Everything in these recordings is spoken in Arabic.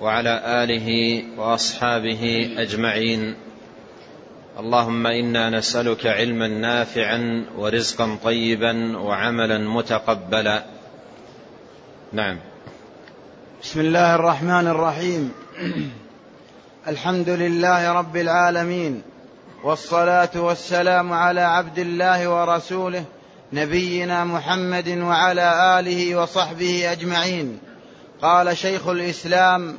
وعلى آله وأصحابه أجمعين. اللهم إنا نسألك علما نافعا ورزقا طيبا وعملا متقبلا. نعم. بسم الله الرحمن الرحيم. الحمد لله رب العالمين والصلاة والسلام على عبد الله ورسوله نبينا محمد وعلى آله وصحبه أجمعين. قال شيخ الإسلام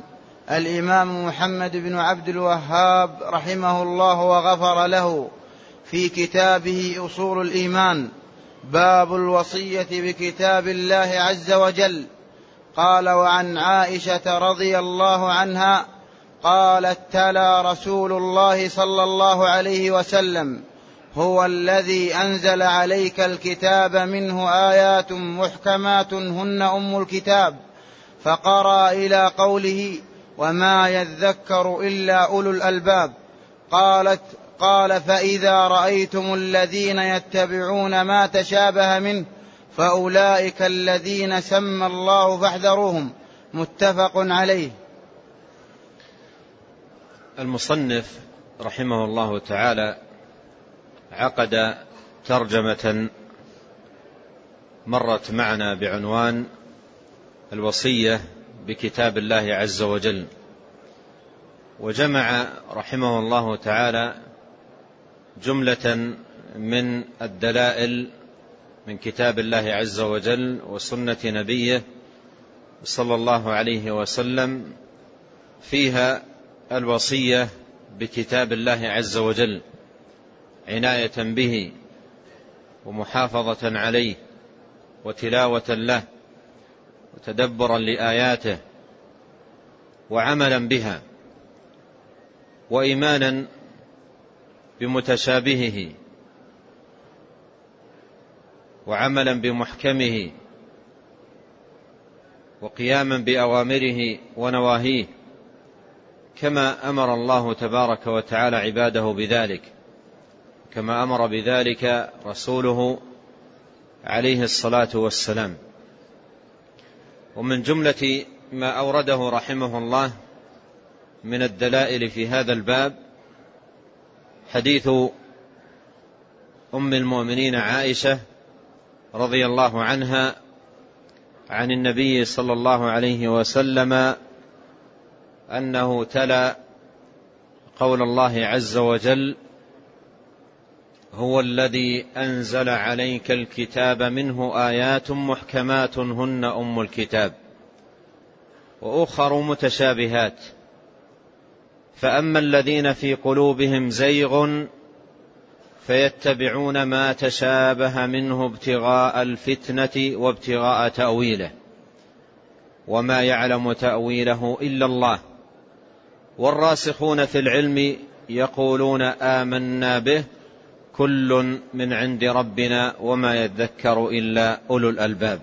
الإمام محمد بن عبد الوهاب رحمه الله وغفر له في كتابه أصول الإيمان باب الوصية بكتاب الله عز وجل. قال وعن عائشة رضي الله عنها قالت تلا رسول الله صلى الله عليه وسلم هو الذي أنزل عليك الكتاب منه آيات محكمات هن أم الكتاب فقرأ إلى قوله وما يذكر إلا أولو الألباب. قالت قال فإذا رأيتم الذين يتبعون ما تشابه منه فأولئك الذين سمى الله فاحذروهم. متفق عليه. المصنف رحمه الله تعالى عقد ترجمة مرت معنا بعنوان الوصية بكتاب الله عز وجل. وجمع رحمه الله تعالى جملة من الدلائل من كتاب الله عز وجل وسنة نبيه صلى الله عليه وسلم فيها الوصية بكتاب الله عز وجل عناية به ومحافظة عليه وتلاوة له وتدبرا لآياته وعملا بها وإيمانا بمتشابهه وعملا بمحكمه وقياما بأوامره ونواهيه كما أمر الله تبارك وتعالى عباده بذلك كما أمر بذلك رسوله عليه الصلاة والسلام. ومن جملة ما أورده رحمه الله من الدلائل في هذا الباب حديث أم المؤمنين عائشة رضي الله عنها عن النبي صلى الله عليه وسلم أنه تلا قول الله عز وجل هو الذي أنزل عليك الكتاب منه آيات محكمات هن أم الكتاب وأخر متشابهات. فأما الذين في قلوبهم زيغ فيتبعون ما تشابه منه ابتغاء الفتنة وابتغاء تأويله وما يعلم تأويله إلا الله. والراسخون في العلم يقولون آمنا به كل من عند ربنا وما يذكر إلا أولو الألباب.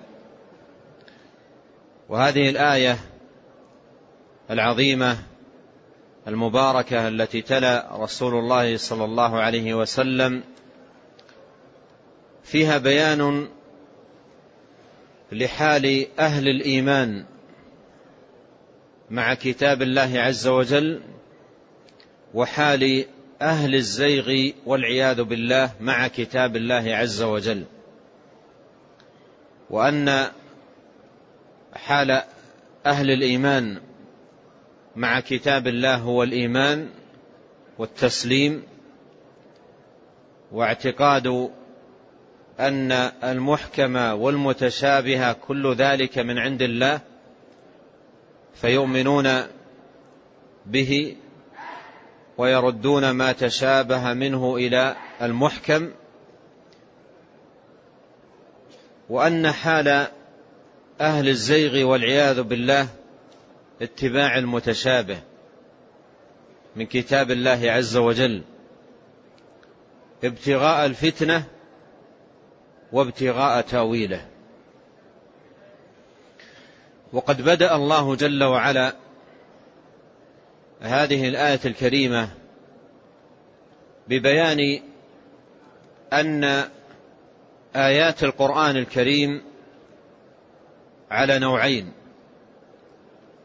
وهذه الآية العظيمة المباركة التي تلا رسول الله صلى الله عليه وسلم فيها بيان لحال أهل الإيمان مع كتاب الله عز وجل وحال أهل الزيغ والعياذ بالله مع كتاب الله عز وجل. وأن حال أهل الإيمان مع كتاب الله هو الإيمان والتسليم واعتقاد أن المحكم والمتشابه كل ذلك من عند الله فيؤمنون به ويردون ما تشابه منه إلى المحكم وأن حال أهل الزيغ والعياذ بالله اتباع المتشابه من كتاب الله عز وجل ابتغاء الفتنة وابتغاء تاويله. وقد بدأ الله جل وعلا هذه الآية الكريمة ببيان أن آيات القرآن الكريم على نوعين.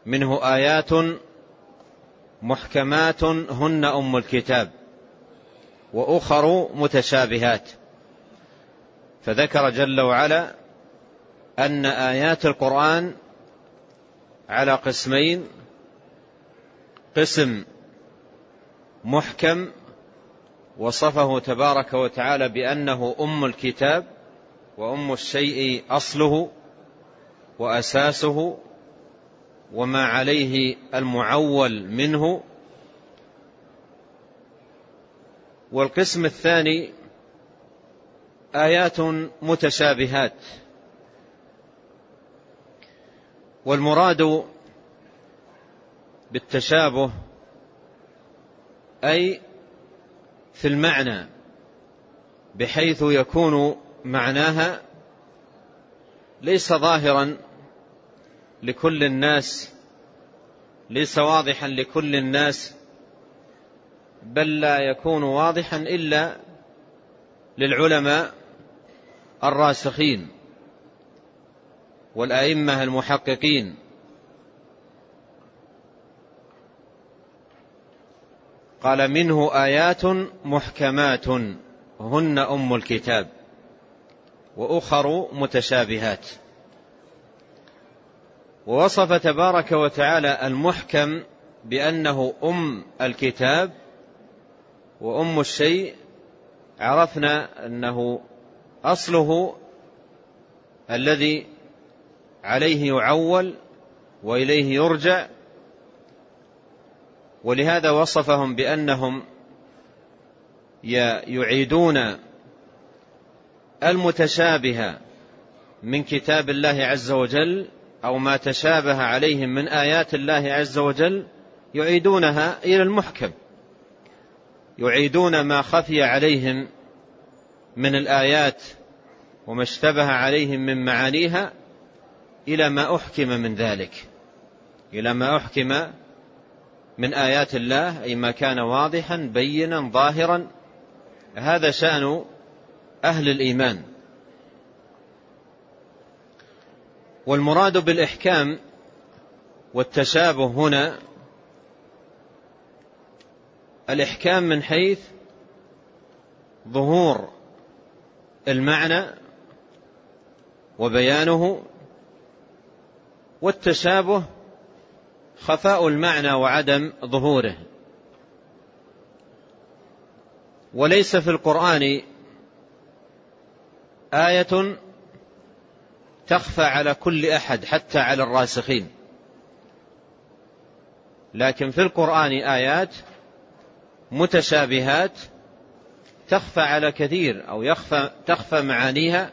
منه آيات محكمات هن أم الكتاب وأخر متشابهات. فذكر جل وعلا أن آيات القرآن على قسمين قسم محكم وصفه تبارك وتعالى بأنه أم الكتاب وأم الشيء أصله وأساسه وما عليه المعول منه. والقسم الثاني آيات متشابهات. والمراد بالتشابه أي في المعنى بحيث يكون معناها ليس ظاهرا لكل الناس ليس واضحا لكل الناس بل لا يكون واضحا إلا للعلماء الراسخين والأئمة المحققين. قال منه آيات محكمات هن أم الكتاب وأخر متشابهات. ووصف تبارك وتعالى المحكم بأنه أم الكتاب وأم الشيء عرفنا أنه أصله الذي عليه يعول وإليه يرجع ولهذا وصفهم بأنهم يعيدون المتشابه من كتاب الله عز وجل أو ما تشابه عليهم من آيات الله عز وجل يعيدونها إلى المحكم. يعيدون ما خفي عليهم من الآيات وما اشتبه عليهم من معانيها إلى ما أحكم من ذلك. إلى ما أحكم من آيات الله أي ما كان واضحا بينا ظاهرا. هذا شأن أهل الإيمان. والمراد بالإحكام والتشابه هنا الإحكام من حيث ظهور المعنى وبيانه والتشابه خفاء المعنى وعدم ظهوره. وليس في القرآن آية تخفى على كل أحد حتى على الراسخين. لكن في القرآن آيات متشابهات تخفى على كثير أو يخفى تخفى معانيها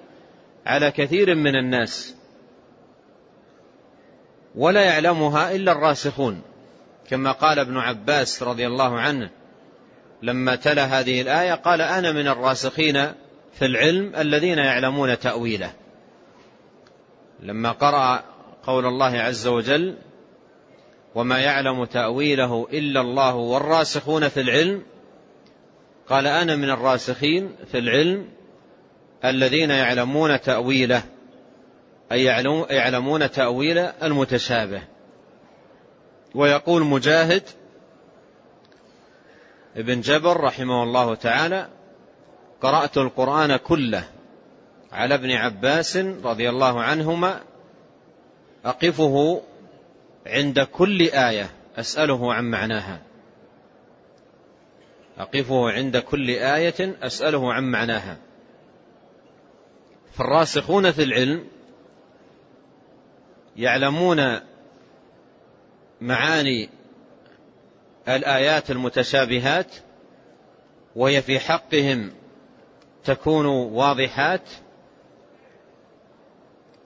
على كثير من الناس. ولا يعلمها إلا الراسخون كما قال ابن عباس رضي الله عنه لما تلا هذه الآية قال أنا من الراسخين في العلم الذين يعلمون تأويله. لما قرأ قول الله عز وجل وما يعلم تأويله إلا الله والراسخون في العلم قال أنا من الراسخين في العلم الذين يعلمون تأويله. أي يعلمون تأويل المتشابه. ويقول مجاهد ابن جبر رحمه الله تعالى قرأت القرآن كله على ابن عباس رضي الله عنهما أقفه عند كل آية أسأله عن معناها. أقفه عند كل آية أسأله عن معناها. فالراسخون في العلم يعلمون معاني الآيات المتشابهات وهي في حقهم تكون واضحات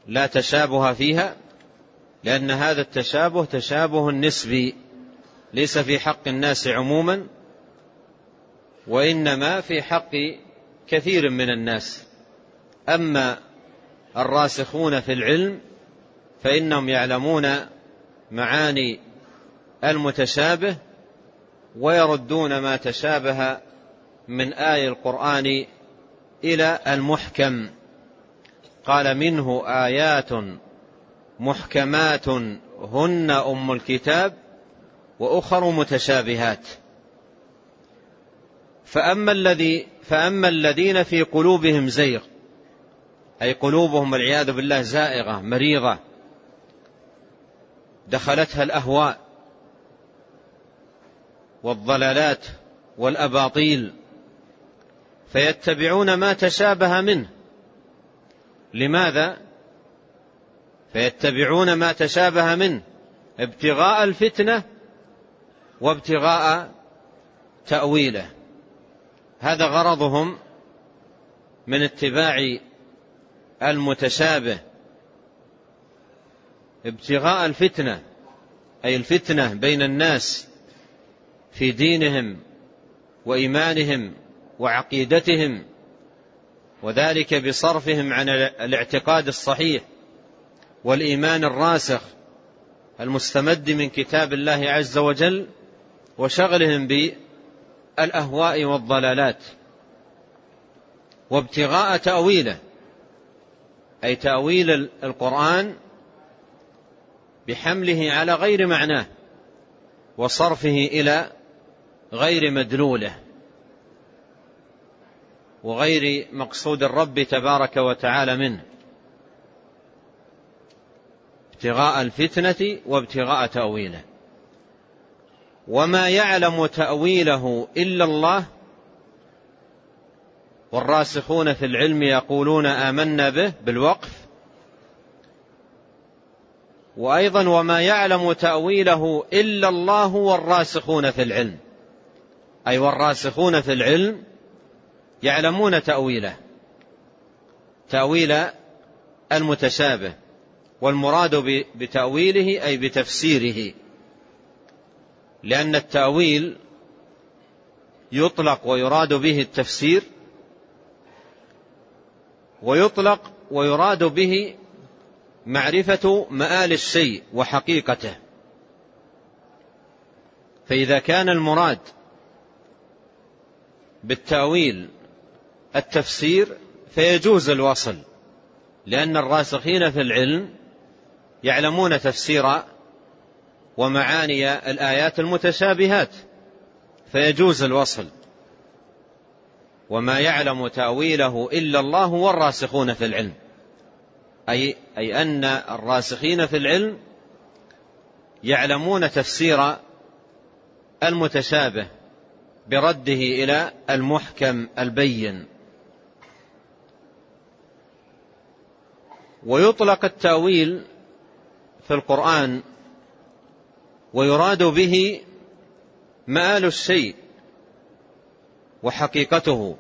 لا تشابه فيها لأن هذا التشابه تشابه نسبي ليس في حق الناس عموما وإنما في حق كثير من الناس. أما الراسخون في العلم فإنهم يعلمون معاني المتشابه ويردون ما تشابه من آي القرآن إلى المحكم. قال منه آيات محكمات هن أم الكتاب وأخر متشابهات. فأما الذي فأما الذين في قلوبهم زيغ أي قلوبهم والعياذ بالله زائغة مريضة دخلتها الأهواء والضلالات والأباطيل فيتبعون ما تشابه منه. لماذا؟ فيتبعون ما تشابه منه ابتغاء الفتنة وابتغاء تأويله. هذا غرضهم من اتباع المتشابه. ابتغاء الفتنة أي الفتنة بين الناس في دينهم وإيمانهم وعقيدتهم وذلك بصرفهم عن الاعتقاد الصحيح والإيمان الراسخ المستمد من كتاب الله عز وجل وشغلهم بالأهواء والضلالات. وابتغاء تأويله أي تأويل القرآن بحمله على غير معناه وصرفه إلى غير مدلوله وغير مقصود الرب تبارك وتعالى منه ابتغاء الفتنة وابتغاء تأويله. وما يعلم تأويله إلا الله والراسخون في العلم يقولون آمنا به بالوقف وأيضا وما يعلم تأويله إلا الله والراسخون في العلم. أي والراسخون في العلم يعلمون تأويله. تأويل المتشابه والمراد بتأويله أي بتفسيره. لأن التأويل يطلق ويراد به التفسير ويطلق ويراد به معرفة مآل الشيء وحقيقته. فإذا كان المراد بالتأويل التفسير فيجوز الوصل لأن الراسخين في العلم يعلمون تفسير ومعاني الآيات المتشابهات فيجوز الوصل. وما يعلم تأويله إلا الله والراسخون في العلم. أي, أي أن الراسخين في العلم يعلمون تفسير المتشابه برده إلى المحكم البين. ويطلق التأويل في القرآن ويراد به مآل الشيء وحقيقته.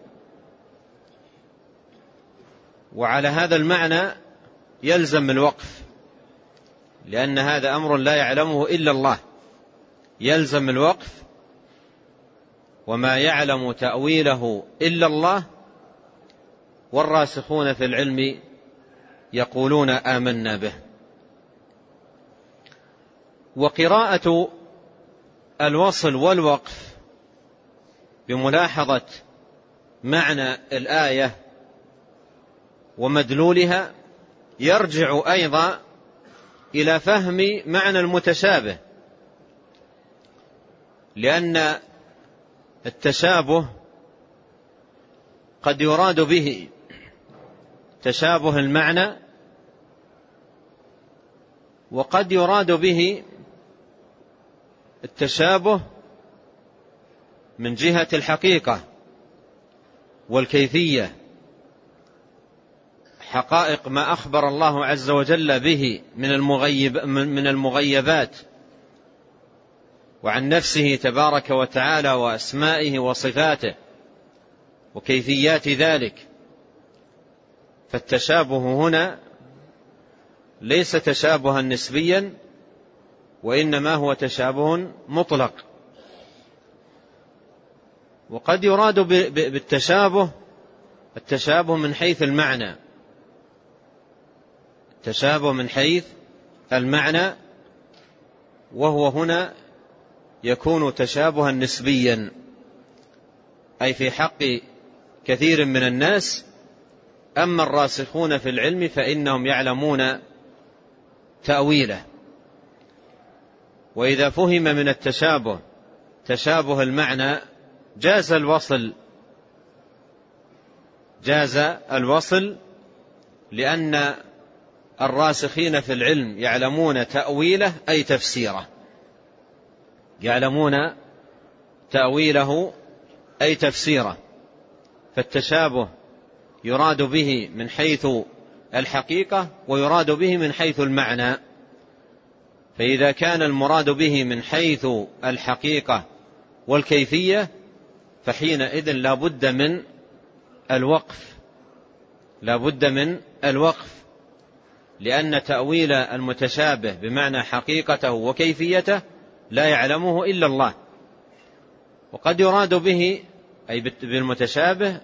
وعلى هذا المعنى يلزم الوقف لأن هذا أمر لا يعلمه إلا الله. يلزم الوقف وما يعلم تأويله إلا الله. والراسخون في العلم يقولون آمنا به. وقراءة الوصل والوقف بملاحظة معنى الآية ومدلولها يرجع أيضا إلى فهم معنى المتشابه لأن التشابه قد يراد به تشابه المعنى وقد يراد به التشابه من جهة الحقيقة والكيفية. حقائق ما أخبر الله عز وجل به من المغيب من المغيبات وعن نفسه تبارك وتعالى وأسمائه وصفاته وكيفيات ذلك. فالتشابه هنا ليس تشابها نسبيا وإنما هو تشابه مطلق. وقد يراد بالتشابه التشابه من حيث المعنى. التشابه من حيث المعنى وهو هنا يكون تشابها نسبيا أي في حق كثير من الناس. أما الراسخون في العلم فإنهم يعلمون تأويله. وإذا فهم من التشابه تشابه المعنى جاز الوصل جاز الوصل لأن الراسخين في العلم يعلمون تأويله أي تفسيره. يعلمون تأويله أي تفسيره. فالتشابه يراد به من حيث الحقيقة ويراد به من حيث المعنى. فإذا كان المراد به من حيث الحقيقة والكيفية فحينئذ لا بد من الوقف. لا بد من الوقف. لأن تأويل المتشابه بمعنى حقيقته وكيفيته لا يعلمه إلا الله. وقد يراد به أي بالمتشابه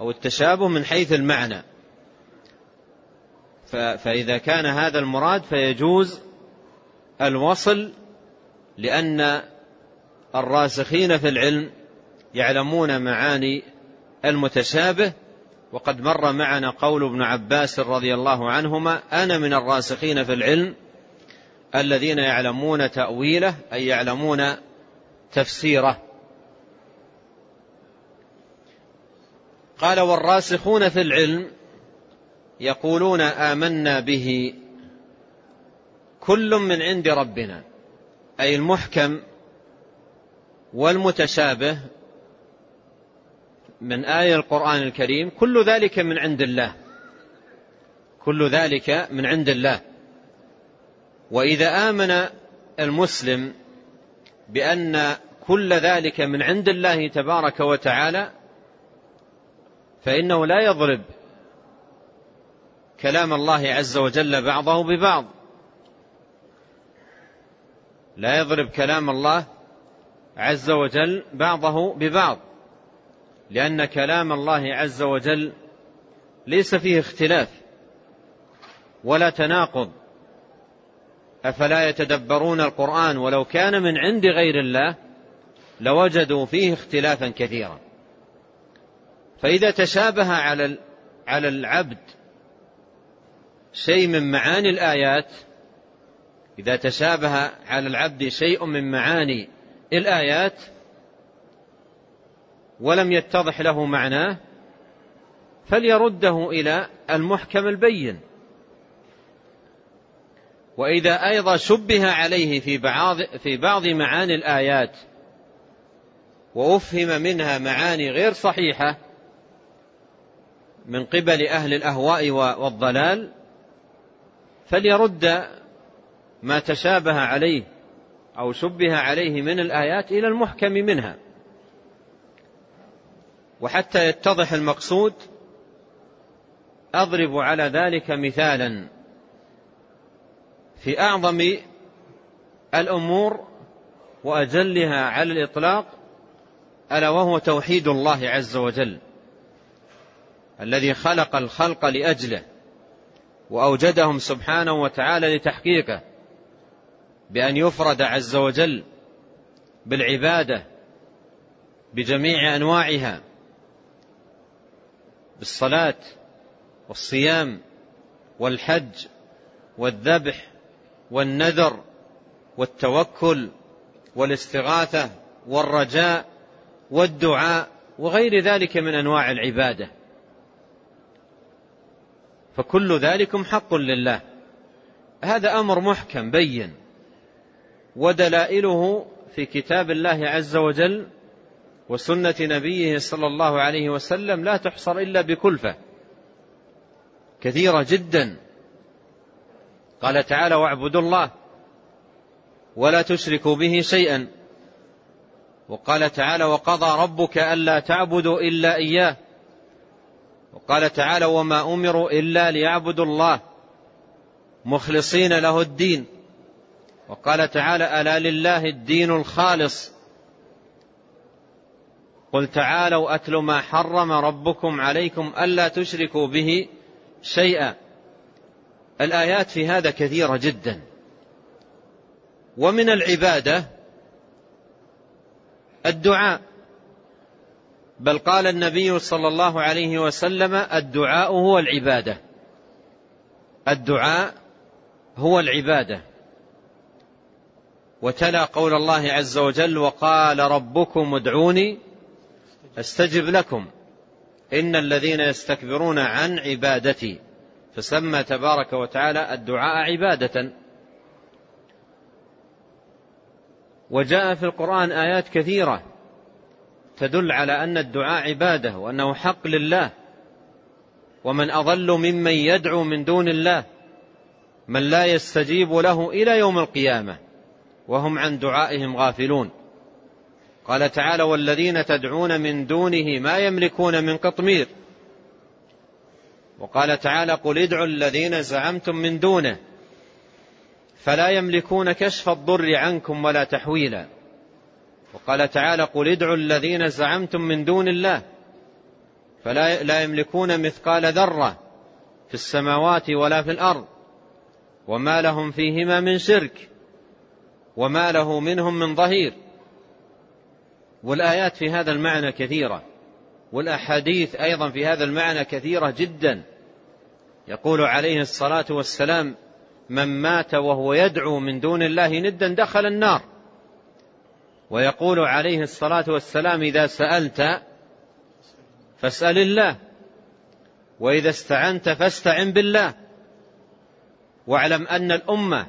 أو التشابه من حيث المعنى. فإذا كان هذا المراد فيجوز الوصل لأن الراسخين في العلم يعلمون معاني المتشابه وقد مر معنا قول ابن عباس رضي الله عنهما أنا من الراسخين في العلم الذين يعلمون تأويله أي يعلمون تفسيره. قال والراسخون في العلم يقولون آمنا به كل من عند ربنا أي المحكم والمتشابه من آية القرآن الكريم كل ذلك من عند الله. كل ذلك من عند الله. وإذا آمن المسلم بأن كل ذلك من عند الله تبارك وتعالى فإنه لا يضرب كلام الله عز وجل بعضه ببعض. لا يضرب كلام الله عز وجل بعضه ببعض. لأن كلام الله عز وجل ليس فيه اختلاف ولا تناقض. أفلا يتدبرون القرآن ولو كان من عند غير الله لوجدوا فيه اختلافا كثيرا. فإذا تشابه على على العبد شيء من معاني الآيات إذا تشابه على العبد شيء من معاني الآيات ولم يتضح له معناه فليرده إلى المحكم البين. وإذا أيضا شبه عليه في بعض في بعض معاني الآيات وأفهم منها معاني غير صحيحة من قبل أهل الأهواء والضلال فليرد ما تشابه عليه أو شبه عليه من الآيات إلى المحكم منها. وحتى يتضح المقصود أضرب على ذلك مثالا. في أعظم الأمور وأجلها على الإطلاق ألا وهو توحيد الله عز وجل الذي خلق الخلق لأجله وأوجدهم سبحانه وتعالى لتحقيقه بأن يفرد عز وجل بالعبادة بجميع أنواعها. بالصلاة والصيام والحج والذبح والنذر والتوكل والاستغاثة والرجاء والدعاء وغير ذلك من أنواع العبادة. فكل ذلكم حق لله. هذا أمر محكم بين. ودلائله في كتاب الله عز وجل وسنة نبيه صلى الله عليه وسلم لا تحصر إلا بكلفة كثيرة جدا. قال تعالى واعبدوا الله ولا تشركوا به شيئا. وقال تعالى وقضى ربك ألا تعبدوا إلا إياه. وقال تعالى وما أمروا إلا ليعبدوا الله مخلصين له الدين. وقال تعالى ألا لله الدين الخالص قل تعالوا أتل ما حرم ربكم عليكم ألا تشركوا به شيئا. الآيات في هذا كثيرة جدا. ومن العبادة الدعاء. بل قال النبي صلى الله عليه وسلم الدعاء هو العبادة. الدعاء هو العبادة. وتلا قول الله عز وجل وقال ربكم ادعوني أستجب لكم. إن الذين يستكبرون عن عبادتي فسمى تبارك وتعالى الدعاء عبادة. وجاء في القرآن آيات كثيرة تدل على أن الدعاء عبادة وأنه حق لله. ومن أضل ممن يدعو من دون الله من لا يستجيب له إلى يوم القيامة وهم عن دعائهم غافلون. قال تعالى والذين تدعون من دونه ما يملكون من قطمير. وقال تعالى قل ادعوا الذين زعمتم من دونه فلا يملكون كشف الضر عنكم ولا تحويلا. وقال تعالى قل ادعوا الذين زعمتم من دون الله فلا لا يملكون مثقال ذرة في السماوات ولا في الأرض. وما لهم فيهما من شرك وما له منهم من ظهير. والآيات في هذا المعنى كثيرة والأحاديث أيضا في هذا المعنى كثيرة جدا. يقول عليه الصلاة والسلام من مات وهو يدعو من دون الله ندا دخل النار ويقول عليه الصلاة والسلام إذا سألت فاسأل الله وإذا استعنت فاستعن بالله واعلم أن الأمة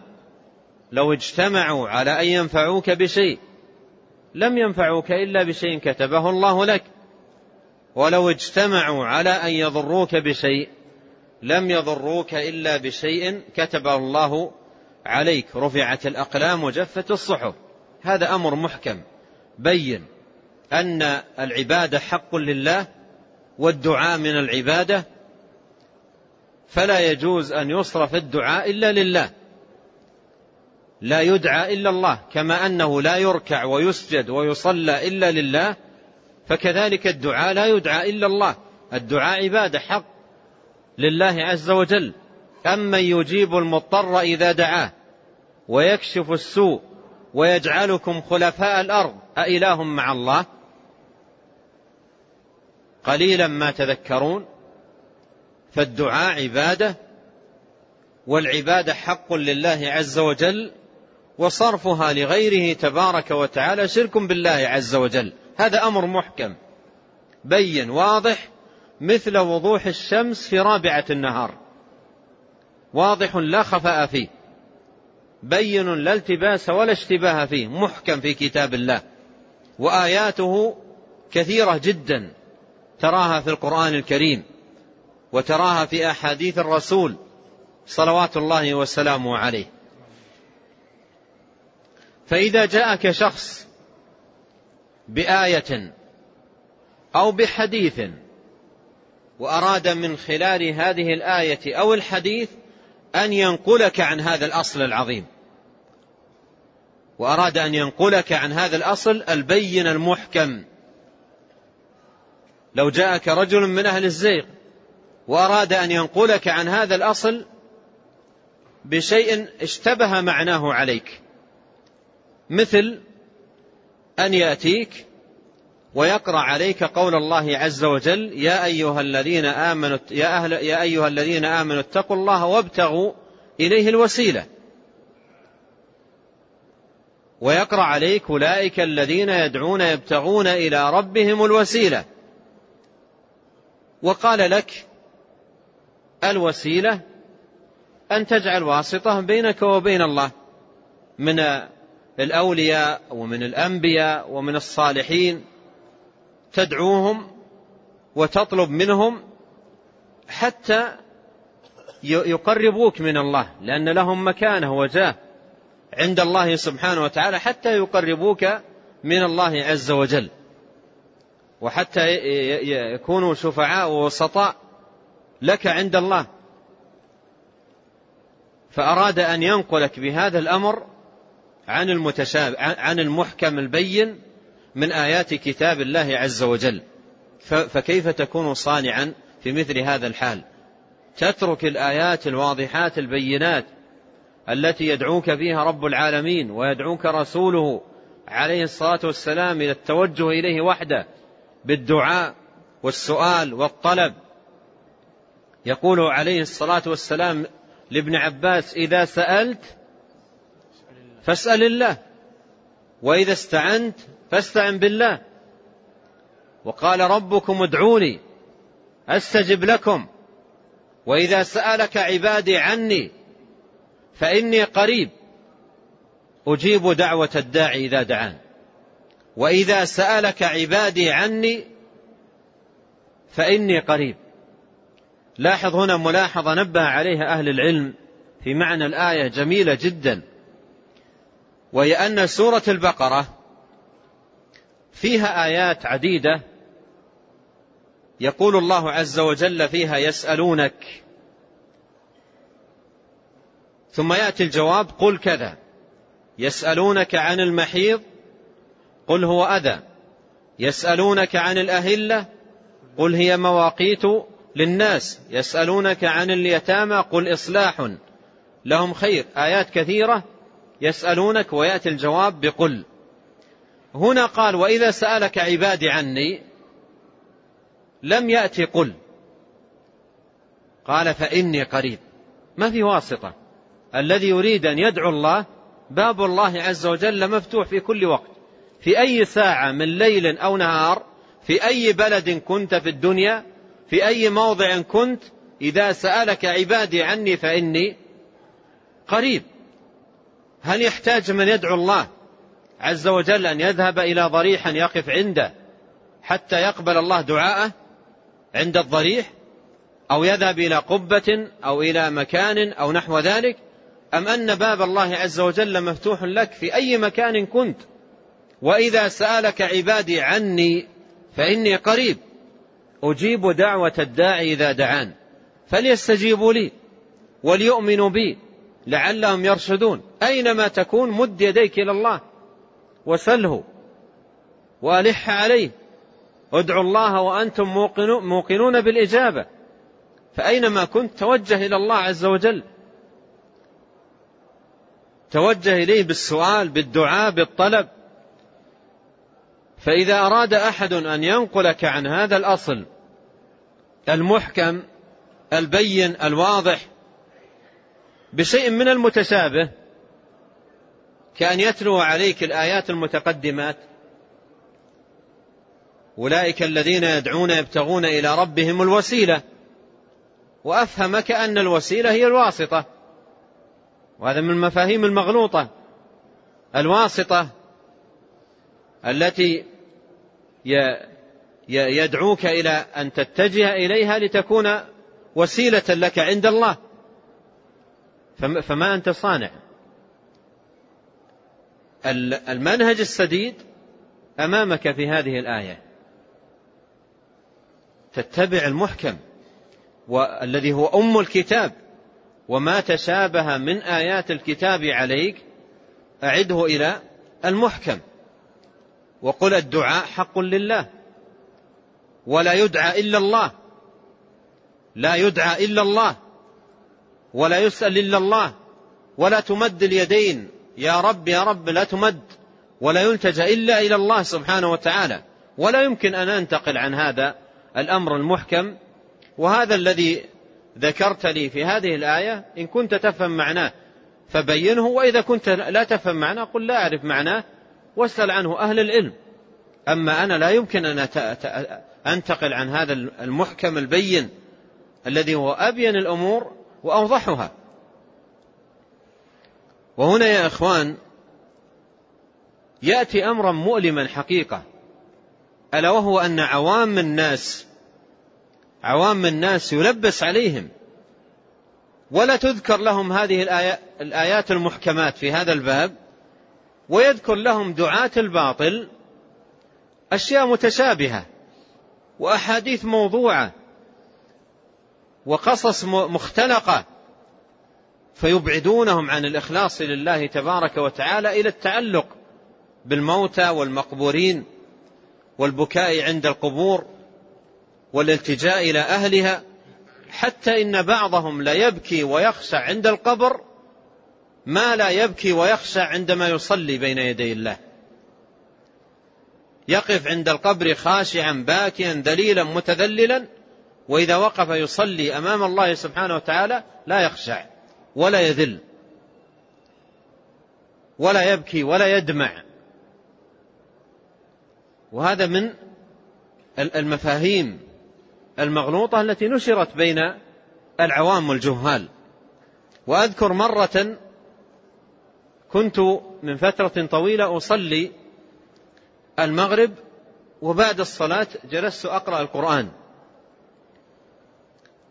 لو اجتمعوا على أن ينفعوك بشيء لم ينفعوك إلا بشيء كتبه الله لك. ولو اجتمعوا على أن يضروك بشيء لم يضروك إلا بشيء كتبه الله عليك. رفعت الأقلام وجفت الصحف. هذا أمر محكم. بين أن العبادة حق لله والدعاء من العبادة فلا يجوز أن يصرف الدعاء إلا لله. لا يدعى إلا الله كما أنه لا يركع ويسجد ويصلى إلا لله فكذلك الدعاء لا يدعى إلا الله. الدعاء عبادة حق لله عز وجل. أمن يجيب المضطر إذا دعاه ويكشف السوء ويجعلكم خلفاء الأرض. أإله مع الله؟ قليلا ما تذكرون. فالدعاء عبادة والعبادة حق لله عز وجل. وصرفها لغيره تبارك وتعالى شرك بالله عز وجل. هذا أمر محكم. بين واضح مثل وضوح الشمس في رابعة النهار. واضح لا خفاء فيه. بين لا التباس ولا اشتباه فيه. محكم في كتاب الله. وآياته كثيرة جدا. تراها في القرآن الكريم. وتراها في أحاديث الرسول صلوات الله وسلامه عليه. فإذا جاءك شخص بآية أو بحديث وأراد من خلال هذه الآية أو الحديث أن ينقلك عن هذا الأصل العظيم. وأراد أن ينقلك عن هذا الأصل البين المحكم. لو جاءك رجل من أهل الزيغ وأراد أن ينقلك عن هذا الأصل بشيء اشتبه معناه عليك. مثل أن يأتيك ويقرأ عليك قول الله عز وجل يا أيها الذين آمنوا يا, أهل يا أيها الذين آمنوا اتقوا الله وابتغوا إليه الوسيلة. ويقرأ عليك أولئك الذين يدعون يبتغون إلى ربهم الوسيلة. وقال لك الوسيلة أن تجعل واسطة بينك وبين الله من الأولياء ومن الأنبياء ومن الصالحين تدعوهم وتطلب منهم حتى يقربوك من الله لأن لهم مكانة وجاه عند الله سبحانه وتعالى حتى يقربوك من الله عز وجل. وحتى يكونوا شفعاء ووسطاء لك عند الله. فأراد أن ينقلك بهذا الأمر عن المتشابه عن المحكم البين من آيات كتاب الله عز وجل. فكيف تكون صانعا في مثل هذا الحال؟ تترك الآيات الواضحات البينات التي يدعوك فيها رب العالمين ويدعوك رسوله عليه الصلاة والسلام إلى التوجه إليه وحده بالدعاء والسؤال والطلب. يقول عليه الصلاة والسلام لابن عباس إذا سألت فاسأل الله. وإذا استعنت فاستعن بالله. وقال ربكم ادعوني أستجب لكم. وإذا سألك عبادي عني فإني قريب. أجيب دعوة الداعي إذا دعان. وإذا سألك عبادي عني فإني قريب. لاحظ هنا ملاحظة نبه عليها أهل العلم في معنى الآية جميلة جدا. وهي أن سورة البقرة فيها آيات عديدة يقول الله عز وجل فيها يسألونك. ثم يأتي الجواب قل كذا. يسألونك عن المحيض قل هو أذى. يسألونك عن الأهلة قل هي مواقيت للناس. يسألونك عن اليتامى قل إصلاح لهم خير. آيات كثيرة يسألونك ويأتي الجواب بقل. هنا قال وإذا سألك عبادي عني لم يأتي قل. قال فإني قريب. ما في واسطة. الذي يريد أن يدعو الله باب الله عز وجل مفتوح في كل وقت. في أي ساعة من ليل أو نهار في أي بلد كنت في الدنيا في أي موضع كنت إذا سألك عبادي عني فإني قريب. هل يحتاج من يدعو الله عز وجل أن يذهب إلى ضريح يقف عنده حتى يقبل الله دعاءه عند الضريح؟ أو يذهب إلى قبة أو إلى مكان أو نحو ذلك؟ أم أن باب الله عز وجل مفتوح لك في أي مكان كنت؟ وإذا سألك عبادي عني فإني قريب. أجيب دعوة الداعي إذا دعان. فليستجيبوا لي وليؤمنوا بي. لعلهم يرشدون. أينما تكون مد يديك إلى الله وسله وألح عليه ادعوا الله وأنتم موقنون بالإجابة. فأينما كنت توجه إلى الله عز وجل توجه إليه بالسؤال بالدعاء بالطلب فإذا أراد أحد أن ينقلك عن هذا الأصل المحكم البين الواضح بشيء من المتشابه. كأن يتلو عليك الآيات المتقدمات. أولئك الذين يدعون يبتغون إلى ربهم الوسيلة. وأفهمك أن الوسيلة هي الواسطة. وهذا من المفاهيم المغلوطة. الواسطة التي يدعوك إلى أن تتجه إليها لتكون وسيلة لك عند الله. فما أنت صانع. المنهج السديد أمامك في هذه الآية. تتبع المحكم والذي هو أم الكتاب وما تشابه من آيات الكتاب عليك أعده إلى المحكم. وقل الدعاء حق لله ولا يدعى إلا الله لا يدعى إلا الله. ولا يسأل إلا الله ولا تمد اليدين. يا رب يا رب لا تمد ولا يلتجأ إلا إلى الله سبحانه وتعالى. ولا يمكن أن أنتقل عن هذا الأمر المحكم. وهذا الذي ذكرت لي في هذه الآية إن كنت تفهم معناه فبينه وإذا كنت لا تفهم معناه قل لا أعرف معناه واسأل عنه أهل العلم. أما أنا لا يمكن أن أنتقل عن هذا المحكم البين الذي هو أبين الأمور وأوضحها. وهنا يا إخوان يأتي أمرا مؤلما حقيقة ألا وهو أن عوام الناس عوام الناس يلبس عليهم. ولا تذكر لهم هذه الآيات المحكمات في هذا الباب ويذكر لهم دعاة الباطل أشياء متشابهة وأحاديث موضوعة وقصص مختلقة فيبعدونهم عن الإخلاص لله تبارك وتعالى إلى التعلق بالموتى والمقبورين والبكاء عند القبور والالتجاء إلى أهلها حتى إن بعضهم ليبكي ويخشع عند القبر ما لا يبكي ويخشع عندما يصلي بين يدي الله. يقف عند القبر خاشعا باكيا ذليلا متذللا وإذا وقف يصلي أمام الله سبحانه وتعالى لا يخشع ولا يذل ولا يبكي ولا يدمع. وهذا من المفاهيم المغلوطة التي نشرت بين العوام والجهال. وأذكر مرة كنت من فترة طويلة أصلي المغرب وبعد الصلاة جلست أقرأ القرآن.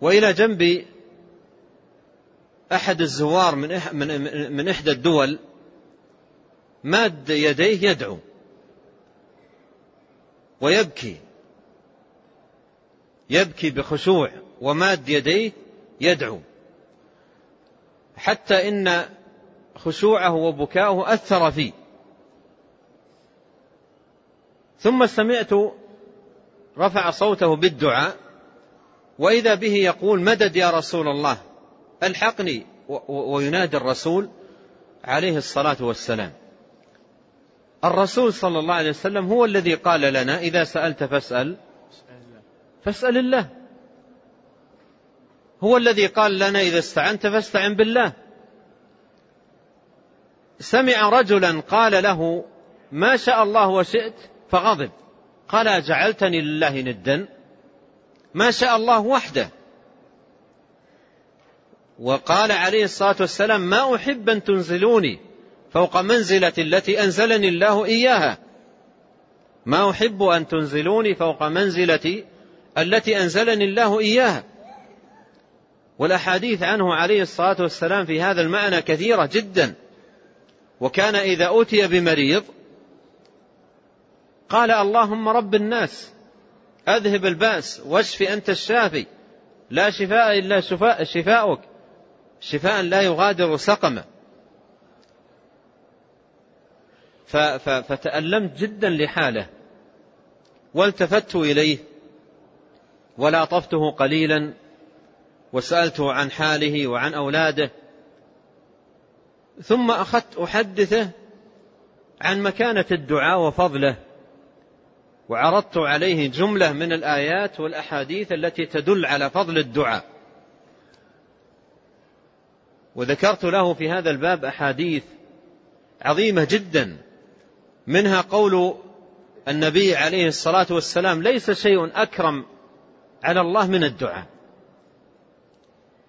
وإلى جنبي أحد الزوار من من إحدى الدول ماد يديه يدعو ويبكي يبكي بخشوع وماد يديه يدعو حتى إن خشوعه وبكاؤه أثر فيه. ثم سمعت رفع صوته بالدعاء وإذا به يقول مدد يا رسول الله ألحقني وينادي الرسول عليه الصلاة والسلام. الرسول صلى الله عليه وسلم هو الذي قال لنا إذا سألت فاسأل فاسأل الله. هو الذي قال لنا إذا استعنت فاستعن بالله. سمع رجلا قال له ما شاء الله وشئت فغضب. قال جعلتني لله ندا؟ ما شاء الله وحده. وقال عليه الصلاة والسلام ما أحب أن تنزلوني فوق منزلة التي أنزلني الله إياها. ما أحب أن تنزلوني فوق منزلتي التي أنزلني الله إياها. والأحاديث عنه عليه الصلاة والسلام في هذا المعنى كثيرة جدا. وكان إذا أوتي بمريض قال اللهم رب الناس. أذهب البأس واشف أنت الشافي. لا شفاء إلا شفاء شفاؤك. شفاء لا يغادر سقما فتألمت جدا لحاله. والتفت إليه. ولاطفته قليلا. وسألته عن حاله وعن أولاده. ثم أخذت أحدثه عن مكانة الدعاء وفضله. وعرضت عليه جملة من الآيات والأحاديث التي تدل على فضل الدعاء. وذكرت له في هذا الباب أحاديث عظيمة جدا منها قول النبي عليه الصلاة والسلام ليس شيء أكرم على الله من الدعاء.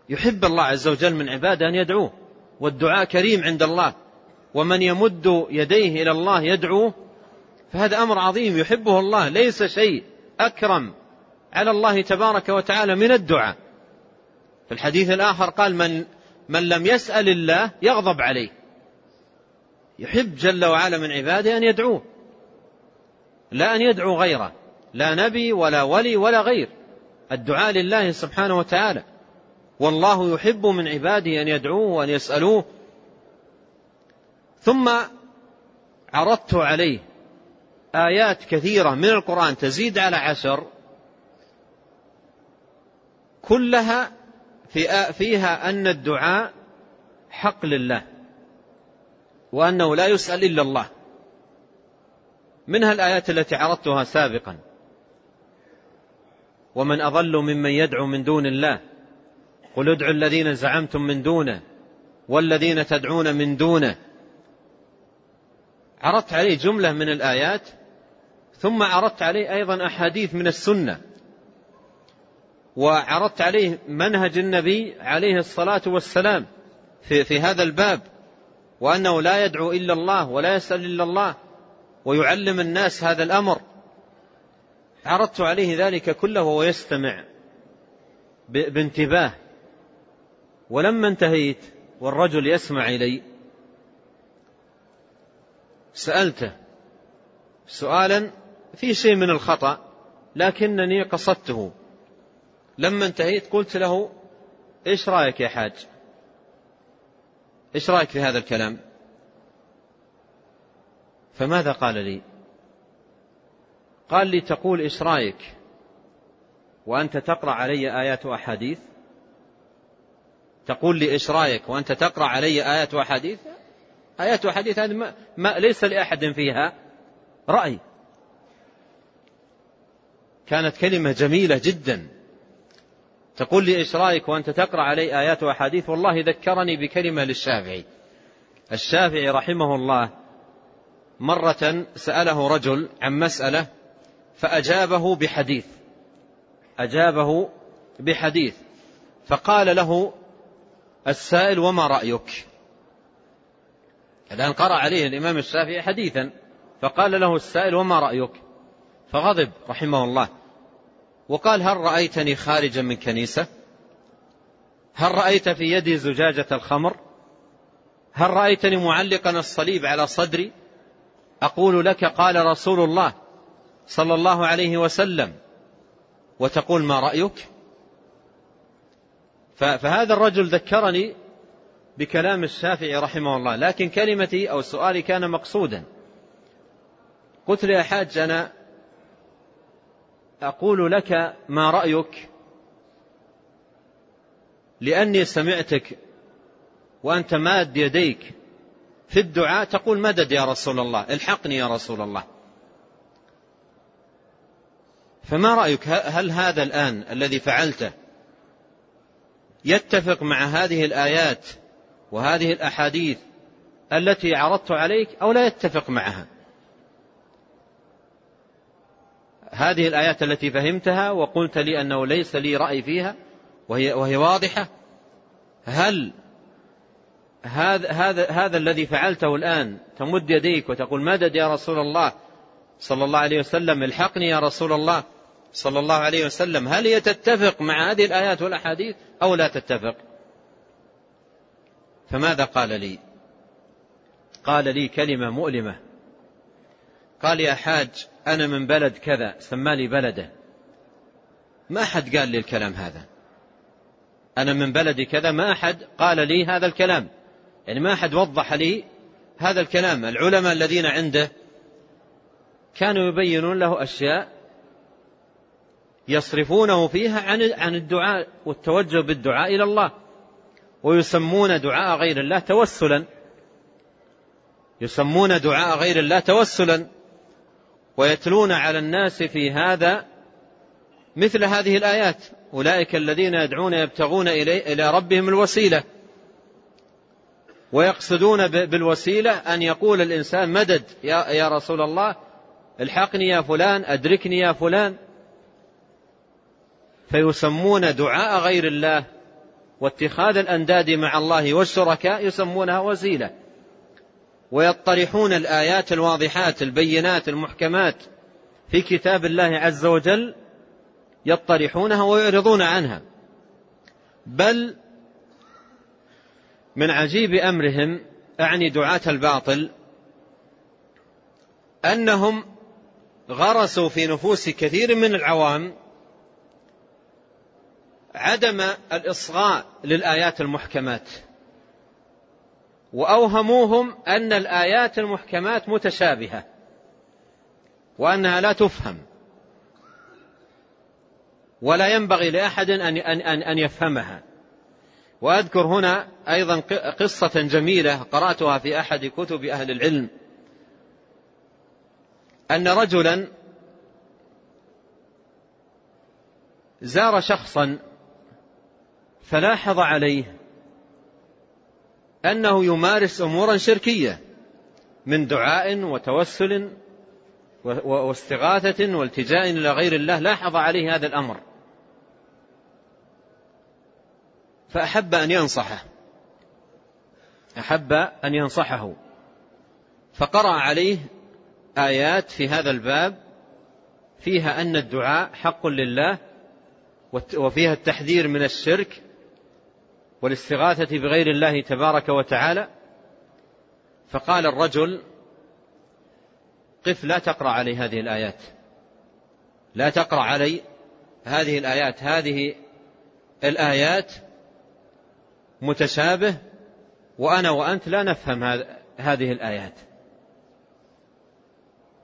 يحب الله عز وجل من عباده أن يدعوه والدعاء كريم عند الله ومن يمد يديه إلى الله يدعوه فهذا أمر عظيم يحبه الله ليس شيء أكرم على الله تبارك وتعالى من الدعاء. في الحديث الآخر قال من من لم يسأل الله يغضب عليه. يحب جل وعلا من عباده أن يدعوه. لا أن يدعو غيره. لا نبي ولا ولي ولا غير. الدعاء لله سبحانه وتعالى. والله يحب من عباده أن يدعوه وأن يسألوه. ثم عرضت عليه آيات كثيرة من القرآن تزيد على عشر كلها في فيها أن الدعاء حق لله وأنه لا يسأل إلا الله. منها الآيات التي عرضتها سابقا؟ ومن أضل ممن يدعو من دون الله. قل ادعوا الذين زعمتم من دونه والذين تدعون من دونه. عرضت عليه جملة من الآيات ثم عرضت عليه أيضا أحاديث من السنة وعرضت عليه منهج النبي عليه الصلاة والسلام في, في هذا الباب وأنه لا يدعو إلا الله ولا يسأل إلا الله ويعلم الناس هذا الأمر. عرضت عليه ذلك كله وهو يستمع بانتباه. ولما انتهيت والرجل يسمع إلي سألته سؤالا في شيء من الخطأ لكنني قصدته. لما انتهيت قلت له إيش رأيك يا حاج؟ إيش رأيك في هذا الكلام؟ فماذا قال لي؟ قال لي تقول إيش رأيك؟ وأنت تقرأ علي آيات وأحاديث؟ تقول لي إيش رأيك؟ وأنت تقرأ علي آيات وأحاديث؟ آيات وأحاديث هذه ما, ليس لأحد فيها رأي. كانت كلمة جميلة جدا. تقول لي إيش رأيك وأنت تقرأ علي آيات وأحاديث؟ والله ذكرني بكلمة للشافعي. الشافعي رحمه الله مرة سأله رجل عن مسألة فأجابه بحديث. أجابه بحديث. فقال له السائل وما رأيك؟ الآن قرأ عليه الإمام الشافعي حديثا. فقال له السائل وما رأيك؟ فغضب رحمه الله. وقال هل رأيتني خارجا من كنيسة؟ هل رأيت في يدي زجاجة الخمر؟ هل رأيتني معلقا الصليب على صدري؟ أقول لك قال رسول الله صلى الله عليه وسلم. وتقول ما رأيك؟ فهذا الرجل ذكرني بكلام الشافعي رحمه الله لكن كلمتي أو سؤالي كان مقصودا. قلت له يا حاج أنا أقول لك ما رأيك؟ لأني سمعتك وأنت ماد يديك في الدعاء تقول مدد يا رسول الله الحقني يا رسول الله. فما رأيك؟ هل هذا الآن الذي فعلته يتفق مع هذه الآيات وهذه الأحاديث التي عرضت عليك أو لا يتفق معها؟ هذه الآيات التي فهمتها وقلت لي أنه ليس لي رأي فيها وهي, وهي واضحة. هل هذا, هذا, هذا الذي فعلته الآن تمد يديك وتقول مدد يا رسول الله؟ صلى الله عليه وسلم الحقني يا رسول الله. صلى الله عليه وسلم. هل هي تتفق مع هذه الآيات والأحاديث أو لا تتفق؟ فماذا قال لي؟ قال لي كلمة مؤلمة. قال يا حاج أنا من بلد كذا سمالي بلده. ما أحد قال لي الكلام هذا. أنا من بلدي كذا ما أحد قال لي هذا الكلام. يعني ما أحد وضح لي هذا الكلام. العلماء الذين عنده كانوا يبينون له أشياء يصرفونه فيها عن عن الدعاء والتوجه بالدعاء إلى الله. ويسمون دعاء غير الله توسلا. يسمون دعاء غير الله توسلا. ويتلون على الناس في هذا مثل هذه الآيات. أولئك الذين يدعون يبتغون إلى ربهم الوسيلة. ويقصدون بالوسيلة أن يقول الإنسان مدد يا, يا رسول الله الحقني يا فلان أدركني يا فلان. فيسمون دعاء غير الله واتخاذ الأنداد مع الله والشركاء يسمونها وسيلة. ويطرحون الآيات الواضحات البينات المحكمات في كتاب الله عز وجل يطرحونها ويعرضون عنها. بل من عجيب أمرهم أعني دعاة الباطل أنهم غرسوا في نفوس كثير من العوام عدم الإصغاء للآيات المحكمات. وأوهموهم أن الآيات المحكمات متشابهة وأنها لا تفهم. ولا ينبغي لأحد أن أن أن يفهمها. وأذكر هنا أيضا قصة جميلة قرأتها في أحد كتب أهل العلم. أن رجلا زار شخصا فلاحظ عليه أنه يمارس أمورا شركية من دعاء وتوسل واستغاثة والتجاء إلى غير الله لاحظ عليه هذا الأمر. فأحب أن ينصحه. أحب أن ينصحه. فقرأ عليه آيات في هذا الباب فيها أن الدعاء حق لله وفيها التحذير من الشرك والاستغاثة بغير الله تبارك وتعالى فقال الرجل قف لا تقرأ علي هذه الآيات. لا تقرأ علي هذه الآيات. هذه الآيات متشابه وأنا وأنت لا نفهم هذه الآيات.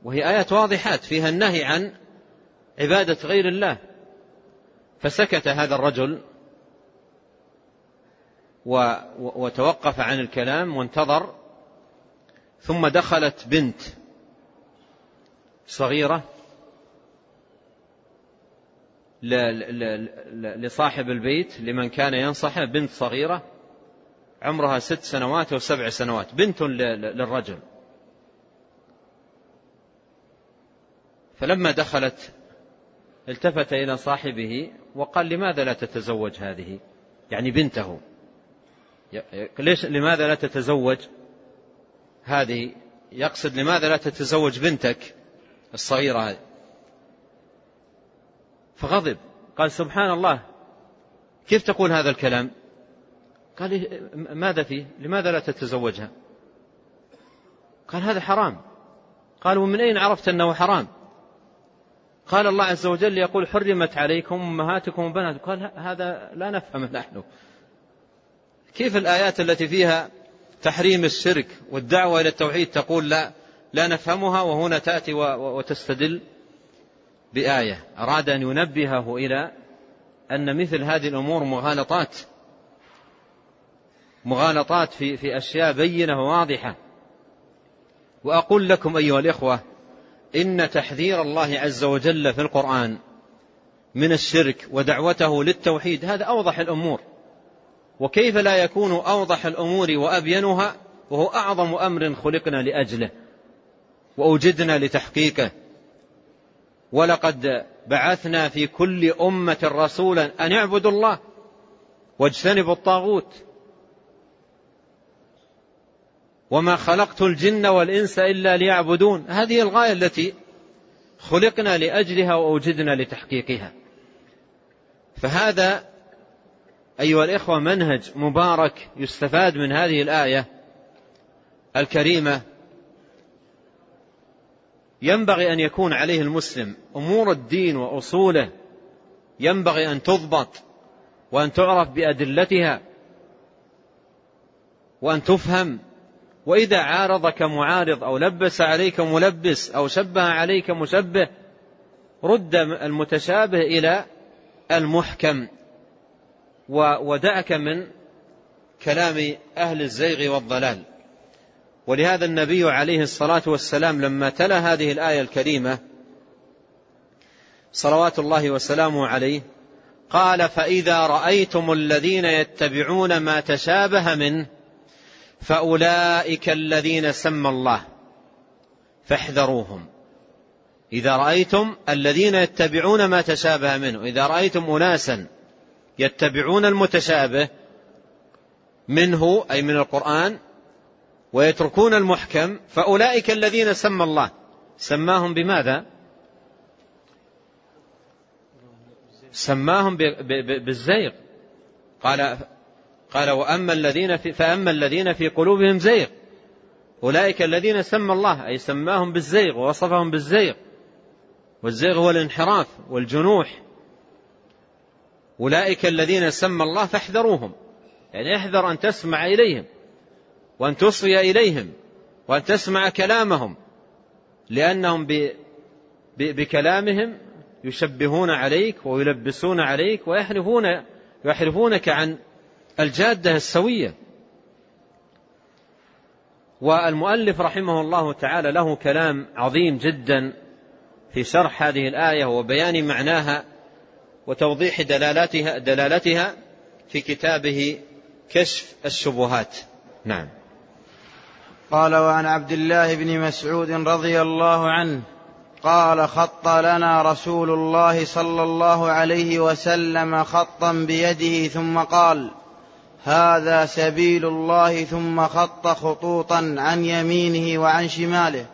وهي آيات واضحات فيها النهي عن عبادة غير الله. فسكت هذا الرجل وتوقف عن الكلام وانتظر ثم دخلت بنت صغيرة لصاحب البيت لمن كان ينصحه بنت صغيرة عمرها ست سنوات أو سبع سنوات بنت للرجل. فلما دخلت التفت إلى صاحبه وقال لماذا لا تتزوج هذه؟ يعني بنته. ليش لماذا لا تتزوج؟ هذه يقصد لماذا لا تتزوج بنتك الصغيرة هذه؟ فغضب. قال سبحان الله كيف تقول هذا الكلام؟ قال إيه، ماذا فيه؟ لماذا لا تتزوجها؟ قال هذا حرام. قال ومن أين عرفت أنه حرام؟ قال الله عز وجل يقول حرمت عليكم أمهاتكم وبناتكم. قال هذا لا نفهمه نحن. كيف الآيات التي فيها تحريم الشرك والدعوة إلى التوحيد تقول لا لا نفهمها وهنا تأتي وتستدل بآية. أراد أن ينبهه إلى أن مثل هذه الأمور مغالطات مغالطات في في أشياء بينة وواضحة. وأقول لكم أيها الإخوة إن تحذير الله عز وجل في القرآن من الشرك ودعوته للتوحيد هذا أوضح الأمور. وكيف لا يكون أوضح الأمور وأبينها وهو أعظم أمر خلقنا لأجله وأوجدنا لتحقيقه. ولقد بعثنا في كل أمة رسولا أن اعبدوا الله واجتنبوا الطاغوت. وما خلقت الجن والإنس إلا ليعبدون. هذه الغاية التي خلقنا لأجلها وأوجدنا لتحقيقها. فهذا أيها الإخوة منهج مبارك يستفاد من هذه الآية الكريمة. ينبغي أن يكون عليه المسلم أمور الدين وأصوله. ينبغي أن تضبط وأن تعرف بأدلتها وأن تفهم. وإذا عارضك معارض أو لبس عليك ملبس أو شبه عليك مشبه رد المتشابه إلى المحكم. ودعك من كلام أهل الزيغ والضلال. ولهذا النبي عليه الصلاة والسلام لما تلا هذه الآية الكريمة صلوات الله وسلامه عليه قال فإذا رأيتم الذين يتبعون ما تشابه منه فأولئك الذين سمى الله فاحذروهم. إذا رأيتم الذين يتبعون ما تشابه منه إذا رأيتم أناسا يتبعون المتشابه منه أي من القرآن ويتركون المحكم فأولئك الذين سمى الله. سماهم بماذا؟ سماهم بالزيغ. قال قال وأما الذين في فأما الذين في قلوبهم زيغ. أولئك الذين سمى الله أي سماهم بالزيغ ووصفهم بالزيغ. والزيغ هو الانحراف والجنوح. أولئك الذين سمى الله فاحذروهم. يعني احذر أن تسمع إليهم وأن تصغي إليهم وأن تسمع كلامهم لأنهم بكلامهم يشبهون عليك ويلبسون عليك ويحرفون يحرفونك عن الجادة السوية. والمؤلف رحمه الله تعالى له كلام عظيم جدا في شرح هذه الآية وبيان معناها وتوضيح دلالاتها دلالتها في كتابه كشف الشبهات. نعم. قال وعن عبد الله بن مسعود رضي الله عنه قال خط لنا رسول الله صلى الله عليه وسلم خطا بيده ثم قال هذا سبيل الله ثم خط خطوطا عن يمينه وعن شماله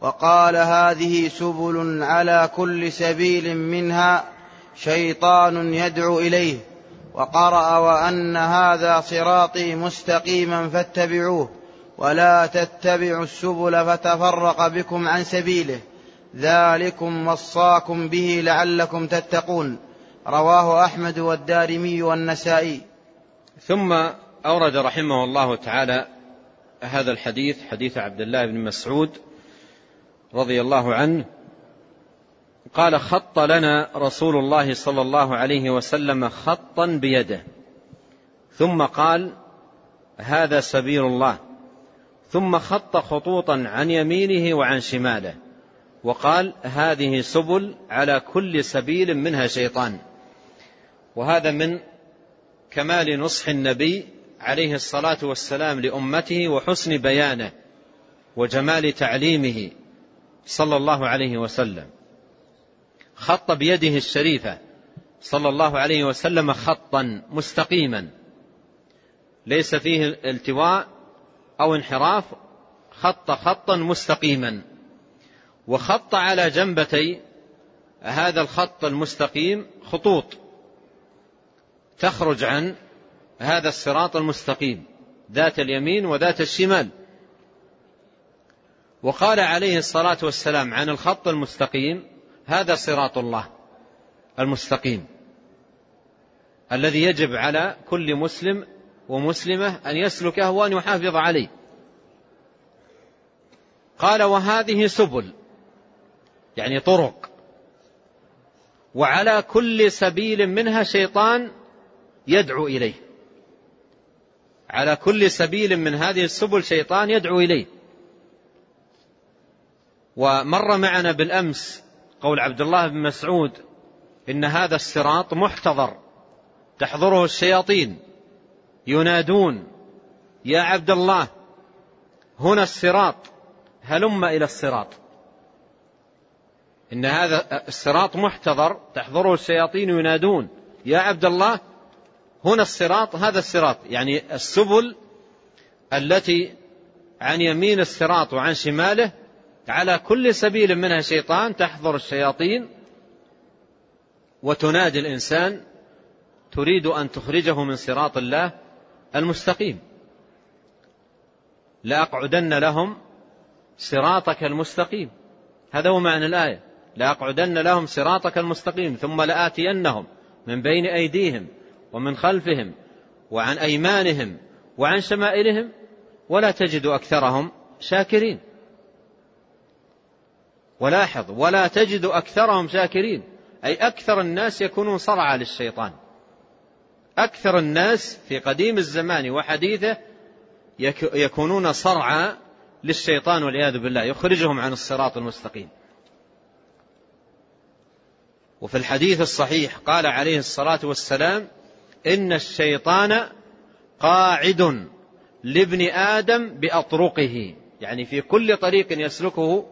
وقال هذه سبل على كل سبيل منها شيطان يدعو إليه وقرأ وأن هذا صراطي مستقيما فاتبعوه ولا تتبعوا السبل فتفرق بكم عن سبيله. ذلكم وصاكم به لعلكم تتقون. رواه أحمد والدارمي والنسائي. ثم أورد رحمه الله تعالى هذا الحديث حديث عبد الله بن مسعود رضي الله عنه قال خط لنا رسول الله صلى الله عليه وسلم خطا بيده. ثم قال هذا سبيل الله. ثم خط خطوطا عن يمينه وعن شماله. وقال هذه سبل على كل سبيل منها شيطان. وهذا من كمال نصح النبي عليه الصلاة والسلام لأمته وحسن بيانه وجمال تعليمه صلى الله عليه وسلم. خط بيده الشريفة صلى الله عليه وسلم خطا مستقيما. ليس فيه التواء أو انحراف خط خطا مستقيما. وخط على جنبتي هذا الخط المستقيم خطوط تخرج عن هذا الصراط المستقيم ذات اليمين وذات الشمال. وقال عليه الصلاة والسلام عن الخط المستقيم هذا صراط الله المستقيم الذي يجب على كل مسلم ومسلمة أن يسلكه وأن يحافظ عليه. قال وهذه سبل. يعني طرق. وعلى كل سبيل منها شيطان يدعو إليه. على كل سبيل من هذه السبل شيطان يدعو إليه. ومر معنا بالأمس قول عبد الله بن مسعود إن هذا الصراط محتضر تحضره الشياطين ينادون يا عبد الله هنا الصراط هلم إلى الصراط. إن هذا الصراط محتضر تحضره الشياطين ينادون يا عبد الله هنا الصراط هذا الصراط. يعني السبل التي عن يمين الصراط وعن شماله على كل سبيل منها شيطان تحضر الشياطين وتنادي الإنسان تريد أن تخرجه من صراط الله المستقيم. لأقعدن لهم صراطك المستقيم. هذا هو معنى الآية. لأقعدن لهم صراطك المستقيم ثم لآتينهم من بين أيديهم ومن خلفهم وعن أيمانهم وعن شمائلهم ولا تجد أكثرهم شاكرين. ولاحظ ولا تجد أكثرهم شاكرين. أي أكثر الناس يكونون صرعى للشيطان. أكثر الناس في قديم الزمان وحديثه يكونون صرعى للشيطان والعياذ بالله. يخرجهم عن الصراط المستقيم. وفي الحديث الصحيح قال عليه الصلاة والسلام إن الشيطان قاعد لابن آدم بأطرقه. يعني في كل طريق يسلكه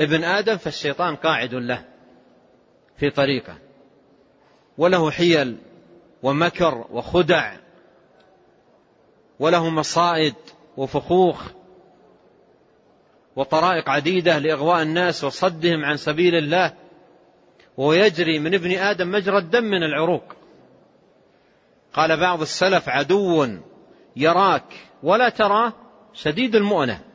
ابن آدم فالشيطان قاعد له في طريقه. وله حيل ومكر وخدع وله مصائد وفخوخ وطرائق عديدة لإغواء الناس وصدهم عن سبيل الله. ويجري من ابن آدم مجرى الدم من العروق. قال بعض السلف عدو يراك ولا تراه شديد المؤنة.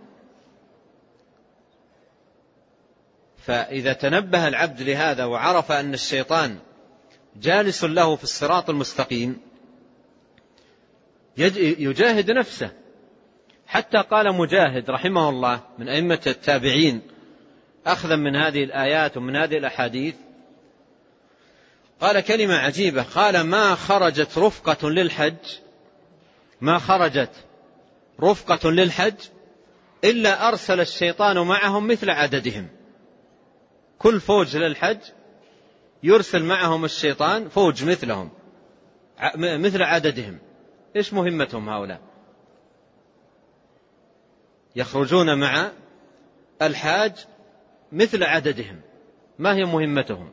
فإذا تنبه العبد لهذا وعرف أن الشيطان جالس له في الصراط المستقيم يجاهد نفسه. حتى قال مجاهد رحمه الله من أئمة التابعين أخذا من هذه الآيات ومن هذه الأحاديث قال كلمة عجيبة قال ما خرجت رفقة للحج ما خرجت رفقة للحج إلا أرسل الشيطان معهم مثل عددهم. كل فوج للحج يرسل معهم الشيطان فوج مثلهم مثل عددهم. إيش مهمتهم هؤلاء؟ يخرجون مع الحاج مثل عددهم. ما هي مهمتهم؟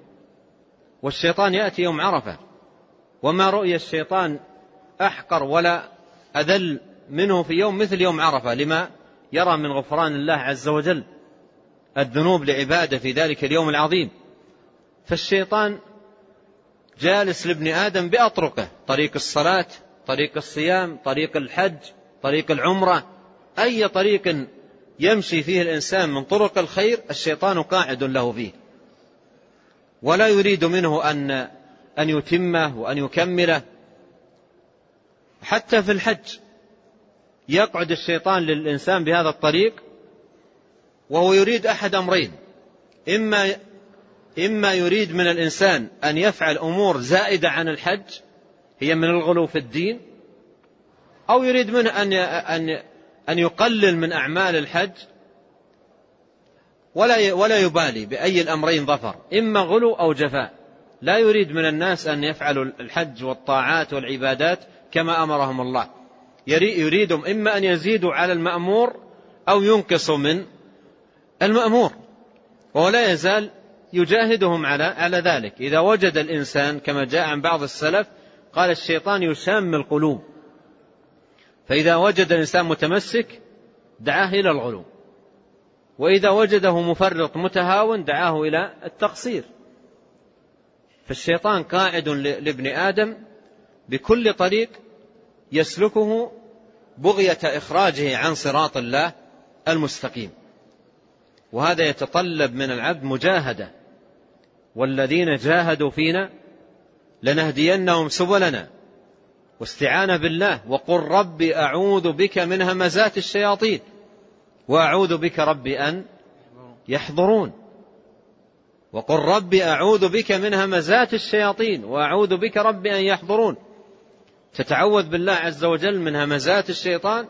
والشيطان يأتي يوم عرفة. وما رؤي الشيطان أحقر ولا أذل منه في يوم مثل يوم عرفة لما يرى من غفران الله عز وجل. الذنوب لعبادة في ذلك اليوم العظيم. فالشيطان جالس لابن آدم بأطرقه. طريق الصلاة طريق الصيام طريق الحج طريق العمرة. أي طريق يمشي فيه الإنسان من طرق الخير الشيطان قاعد له فيه. ولا يريد منه ان أن يتمه وأن يكمله. حتى في الحج يقعد الشيطان للإنسان بهذا الطريق. وهو يريد أحد أمرين. إما إما يريد من الإنسان أن يفعل أمور زائدة عن الحج هي من الغلو في الدين أو يريد منه أن أن أن يقلل من أعمال الحج ولا ولا يبالي بأي الأمرين ظفر. إما غلو أو جفاء. لا يريد من الناس أن يفعلوا الحج والطاعات والعبادات كما أمرهم الله. يريدهم إما أن يزيدوا على المأمور أو ينقصوا من المأمور وهو لا يزال يجاهدهم على على ذلك. إذا وجد الإنسان كما جاء عن بعض السلف قال الشيطان يسام القلوب. فإذا وجد الإنسان متمسك دعاه إلى الغلو. وإذا وجده مفرط متهاون دعاه إلى التقصير. فالشيطان قاعد لابن آدم بكل طريق يسلكه بغية إخراجه عن صراط الله المستقيم. وهذا يتطلب من العبد مجاهدة. والذين جاهدوا فينا لنهدينهم سبلنا. واستعانة بالله. وقل رب أعوذ بك من همزات الشياطين. وأعوذ بك رب أن يحضرون. وقل رب أعوذ بك من همزات الشياطين. وأعوذ بك رب أن يحضرون. تتعوذ بالله عز وجل من همزات الشيطان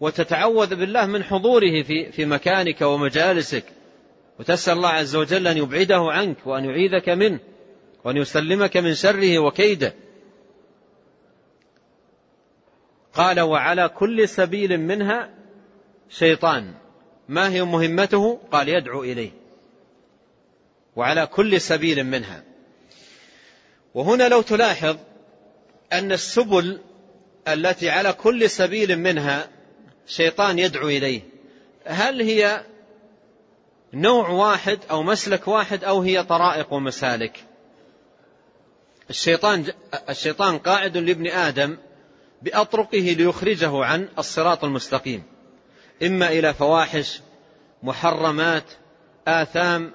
وتتعوذ بالله من حضوره في في مكانك ومجالسك. وتسأل الله عز وجل أن يبعده عنك وأن يعيذك منه وأن يسلمك من شره وكيده. قال وعلى كل سبيل منها شيطان. ما هي مهمته؟ قال يدعو إليه. وعلى كل سبيل منها. وهنا لو تلاحظ أن السبل التي على كل سبيل منها شيطان يدعو إليه. هل هي نوع واحد أو مسلك واحد أو هي طرائق ومسالك؟ الشيطان الشيطان قاعد لابن آدم بأطرقه ليخرجه عن الصراط المستقيم. إما إلى فواحش محرمات آثام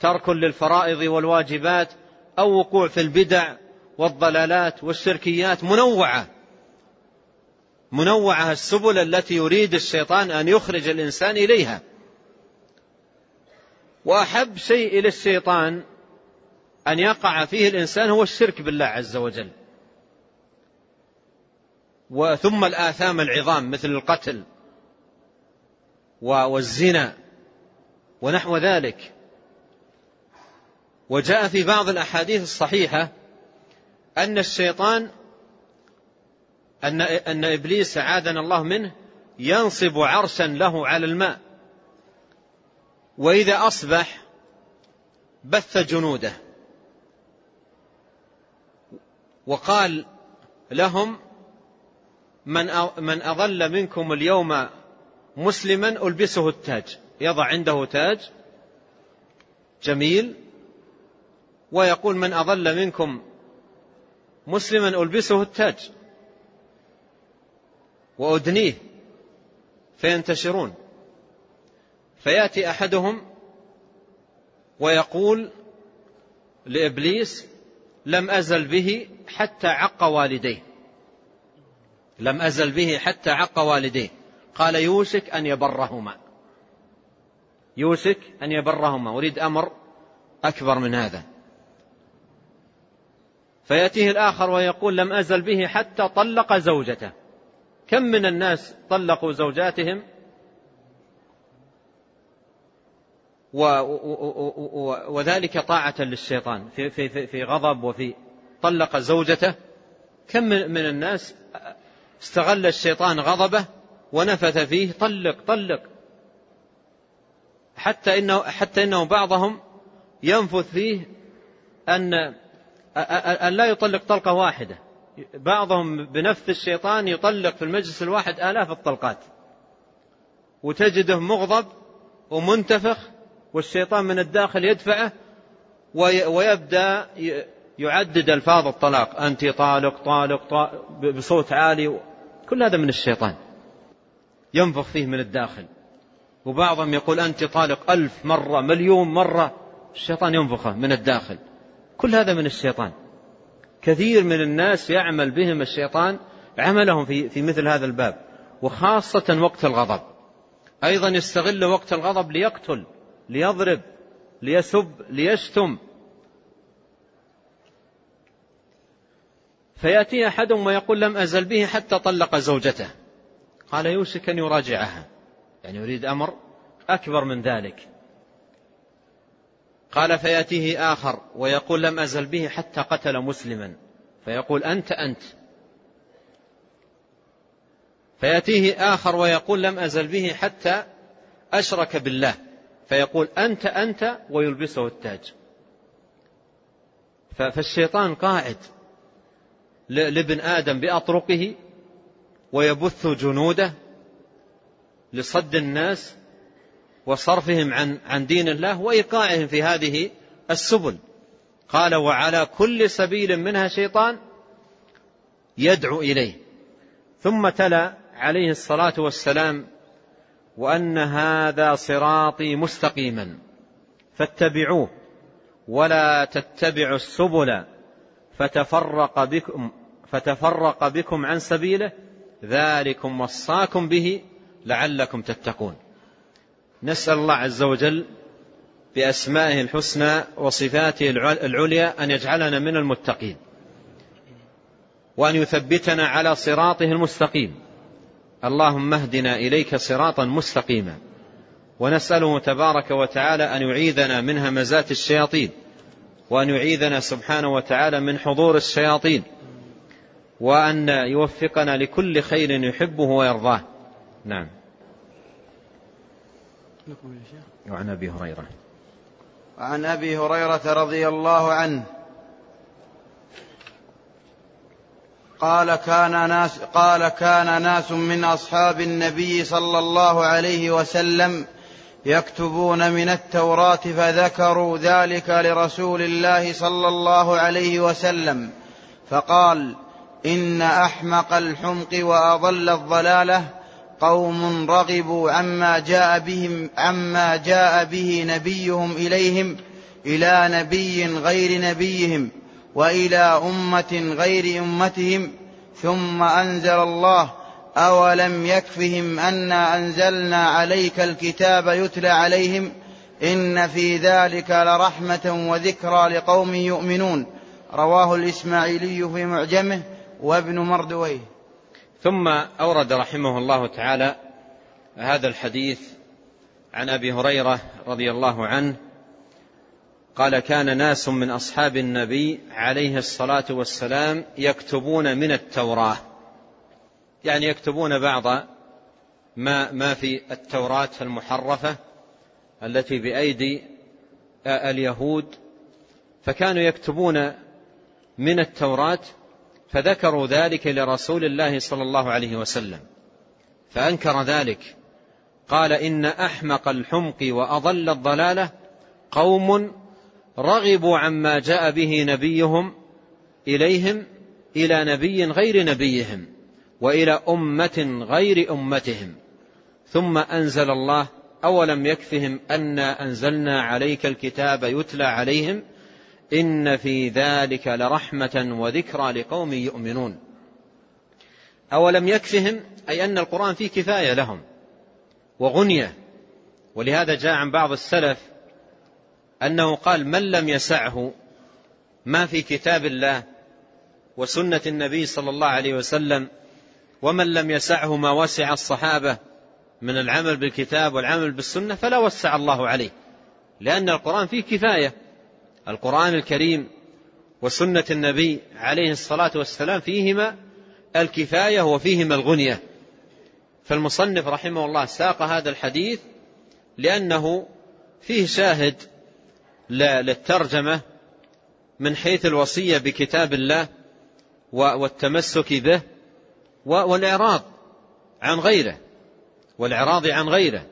ترك للفرائض والواجبات أو وقوع في البدع والضلالات والشركيات منوعة. منوعة السبل التي يريد الشيطان أن يخرج الإنسان إليها. وأحب شيء إلى الشيطان أن يقع فيه الإنسان هو الشرك بالله عز وجل. وثم الآثام العظام مثل القتل والزنا ونحو ذلك. وجاء في بعض الأحاديث الصحيحة أن الشيطان أن أن إبليس عاذنا الله منه ينصب عرشا له على الماء. وإذا أصبح بث جنوده. وقال لهم من من أضل منكم اليوم مسلما ألبسه التاج. يضع عنده تاج جميل. ويقول من أضل منكم مسلما ألبسه التاج. وأدنيه فينتشرون. فيأتي أحدهم ويقول لإبليس لم أزل به حتى عق والديه. لم أزل به حتى عق والديه. قال يوشك أن يبرهما. يوشك أن يبرهما. أريد أمر أكبر من هذا. فيأتيه الآخر ويقول لم أزل به حتى طلق زوجته. كم من الناس طلقوا زوجاتهم؟ وذلك طاعة للشيطان. في, في, في غضب وفي طلق زوجته. كم من الناس استغل الشيطان غضبه ونفث فيه؟ طلق طلق. حتى إنه, حتى إنه بعضهم ينفث فيه أن أن لا يطلق طلقة واحدة. بعضهم بنفث الشيطان يطلق في المجلس الواحد آلاف الطلقات. وتجده مغضب ومنتفخ والشيطان من الداخل يدفعه ويبدأ يعدد ألفاظ الطلاق. أنت طالق طالق, طالق بصوت عالي كل هذا من الشيطان ينفخ فيه من الداخل. وبعضهم يقول أنت طالق ألف مرة مليون مرة الشيطان ينفخه من الداخل. كل هذا من الشيطان. كثير من الناس يعمل بهم الشيطان عملهم في, في مثل هذا الباب وخاصة وقت الغضب. أيضا يستغل وقت الغضب ليقتل ليضرب ليسب ليشتم. فيأتي أحدهم ويقول لم أزل به حتى طلق زوجته. قال يوشك أن يراجعها. يعني يريد أمر أكبر من ذلك. قال فيأتيه آخر ويقول لم أزل به حتى قتل مسلما. فيقول أنت أنت. فيأتيه آخر ويقول لم أزل به حتى أشرك بالله. فيقول أنت أنت ويلبسه التاج. فالشيطان قاعد لابن آدم بأطرقه ويبث جنوده لصد الناس وصرفهم عن عن دين الله وإيقاعهم في هذه السبل. قال وعلى كل سبيل منها شيطان يدعو إليه. ثم تلا عليه الصلاة والسلام وأن هذا صراطي مستقيما فاتبعوه ولا تتبعوا السبل فتفرق بكم فتفرق بكم عن سبيله ذلكم وصاكم به لعلكم تتقون. نسأل الله عز وجل بأسمائه الحسنى وصفاته العليا أن يجعلنا من المتقين. وأن يثبتنا على صراطه المستقيم. اللهم اهدنا إليك صراطا مستقيما. ونسأله تبارك وتعالى أن يعيذنا من همزات الشياطين. وأن يعيذنا سبحانه وتعالى من حضور الشياطين. وأن يوفقنا لكل خير يحبه ويرضاه. نعم. وعن أبي هريرة. وعن أبي هريرة رضي الله عنه. قال كان ناس قال كان ناس من أصحاب النبي صلى الله عليه وسلم يكتبون من التوراة فذكروا ذلك لرسول الله صلى الله عليه وسلم. فقال إن أحمق الحمق وأضل الضلالة قوم رغبوا عما جاء بهم عما جاء به نبيهم إليهم إلى نبي غير نبيهم وإلى أمة غير أمتهم. ثم أنزل الله أولم يكفهم أنا أنزلنا عليك الكتاب يتلى عليهم؟ إن في ذلك لرحمة وذكرى لقوم يؤمنون. رواه الإسماعيلي في معجمه وابن مردويه. ثم أورد رحمه الله تعالى هذا الحديث عن أبي هريرة رضي الله عنه قال كان ناس من أصحاب النبي عليه الصلاة والسلام يكتبون من التوراة. يعني يكتبون بعض ما ما في التوراة المحرفة التي بأيدي اليهود فكانوا يكتبون من التوراة فذكروا ذلك لرسول الله صلى الله عليه وسلم. فأنكر ذلك. قال إن أحمق الحمق وأضل الضلالة قوم رغبوا عما جاء به نبيهم إليهم إلى نبي غير نبيهم وإلى أمة غير أمتهم. ثم أنزل الله أولم يكفهم أنا أنزلنا عليك الكتاب يتلى عليهم إن في ذلك لرحمة وذكرى لقوم يؤمنون. أولم يكفهم؟ أي أن القرآن فيه كفاية لهم وغنية. ولهذا جاء عن بعض السلف أنه قال من لم يسعه ما في كتاب الله وسنة النبي صلى الله عليه وسلم ومن لم يسعه ما وسع الصحابة من العمل بالكتاب والعمل بالسنة فلا وسع الله عليه. لأن القرآن فيه كفاية. القرآن الكريم وسنة النبي عليه الصلاة والسلام فيهما الكفاية وفيهما الغنية. فالمصنف رحمه الله ساق هذا الحديث لأنه فيه شاهد للترجمة من حيث الوصية بكتاب الله والتمسك به والإعراض عن غيره والإعراض عن غيره.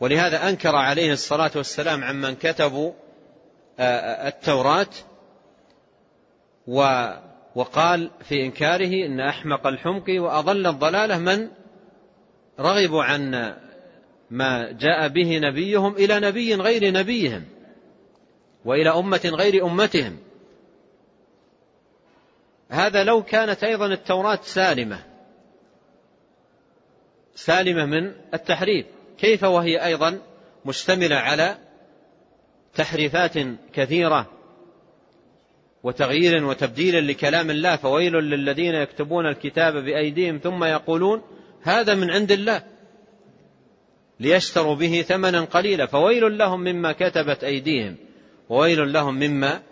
ولهذا أنكر عليه الصلاة والسلام عمن كتبوا التوراة وقال في إنكاره إن أحمق الحمق وأضل الضلالة من رغبوا عن ما جاء به نبيهم إلى نبي غير نبيهم وإلى أمة غير أمتهم. هذا لو كانت أيضا التوراة سالمة سالمة من التحريف. كيف وهي أيضا مشتملة على تحريفات كثيرة وتغيير وتبديل لكلام الله فويل للذين يكتبون الكتاب بأيديهم ثم يقولون هذا من عند الله ليشتروا به ثمنا قليلا فويل لهم مما كتبت أيديهم وويل لهم مما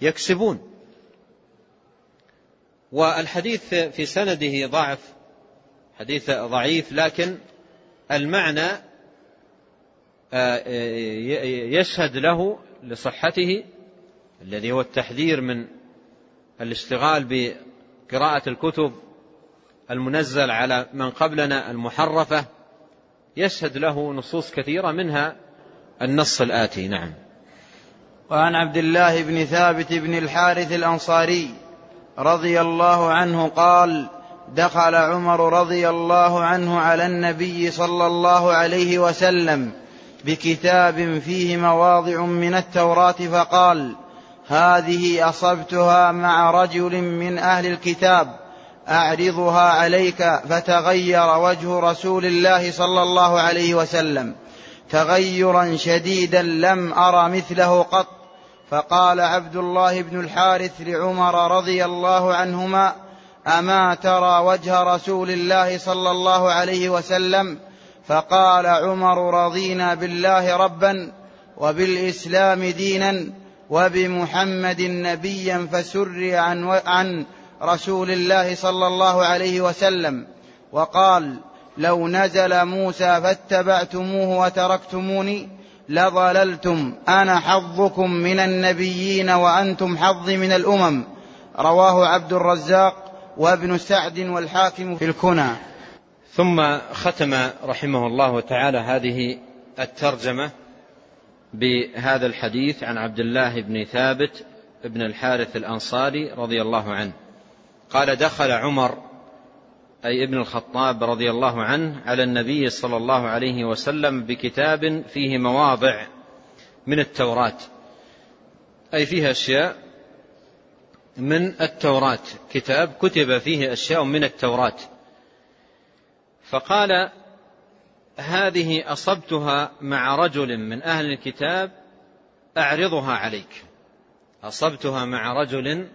يكسبون. والحديث في سنده ضعف حديث ضعيف لكن المعنى يشهد له لصحته الذي هو التحذير من الاشتغال بقراءة الكتب المنزل على من قبلنا المحرفة. يشهد له نصوص كثيرة منها النص الآتي. نعم. وعن عبد الله بن ثابت بن الحارث الأنصاري رضي الله عنه قال دخل عمر رضي الله عنه على النبي صلى الله عليه وسلم بكتاب فيه مواضع من التوراة فقال هذه أصبتها مع رجل من أهل الكتاب أعرضها عليك فتغير وجه رسول الله صلى الله عليه وسلم. تغيرا شديدا لم أر مثله قط. فقال عبد الله بن الحارث لعمر رضي الله عنهما أما ترى وجه رسول الله صلى الله عليه وسلم فقال عمر رضينا بالله ربا وبالإسلام دينا وبمحمد نبيا فسر عن, عن رسول الله صلى الله عليه وسلم وقال لو نزل موسى فاتبعتموه وتركتموني لضللتم. أنا حظكم من النبيين وأنتم حظي من الأمم. رواه عبد الرزاق وابن سعد والحاكم في الكنى. ثم ختم رحمه الله تعالى هذه الترجمة بهذا الحديث عن عبد الله بن ثابت بن الحارث الأنصاري رضي الله عنه. قال دخل عمر أي ابن الخطاب رضي الله عنه على النبي صلى الله عليه وسلم بكتاب فيه مواضع من التوراة. أي فيها أشياء من التوراة. كتاب كتب فيه أشياء من التوراة. فقال هذه أصبتها مع رجل من أهل الكتاب أعرضها عليك. أصبتها مع رجل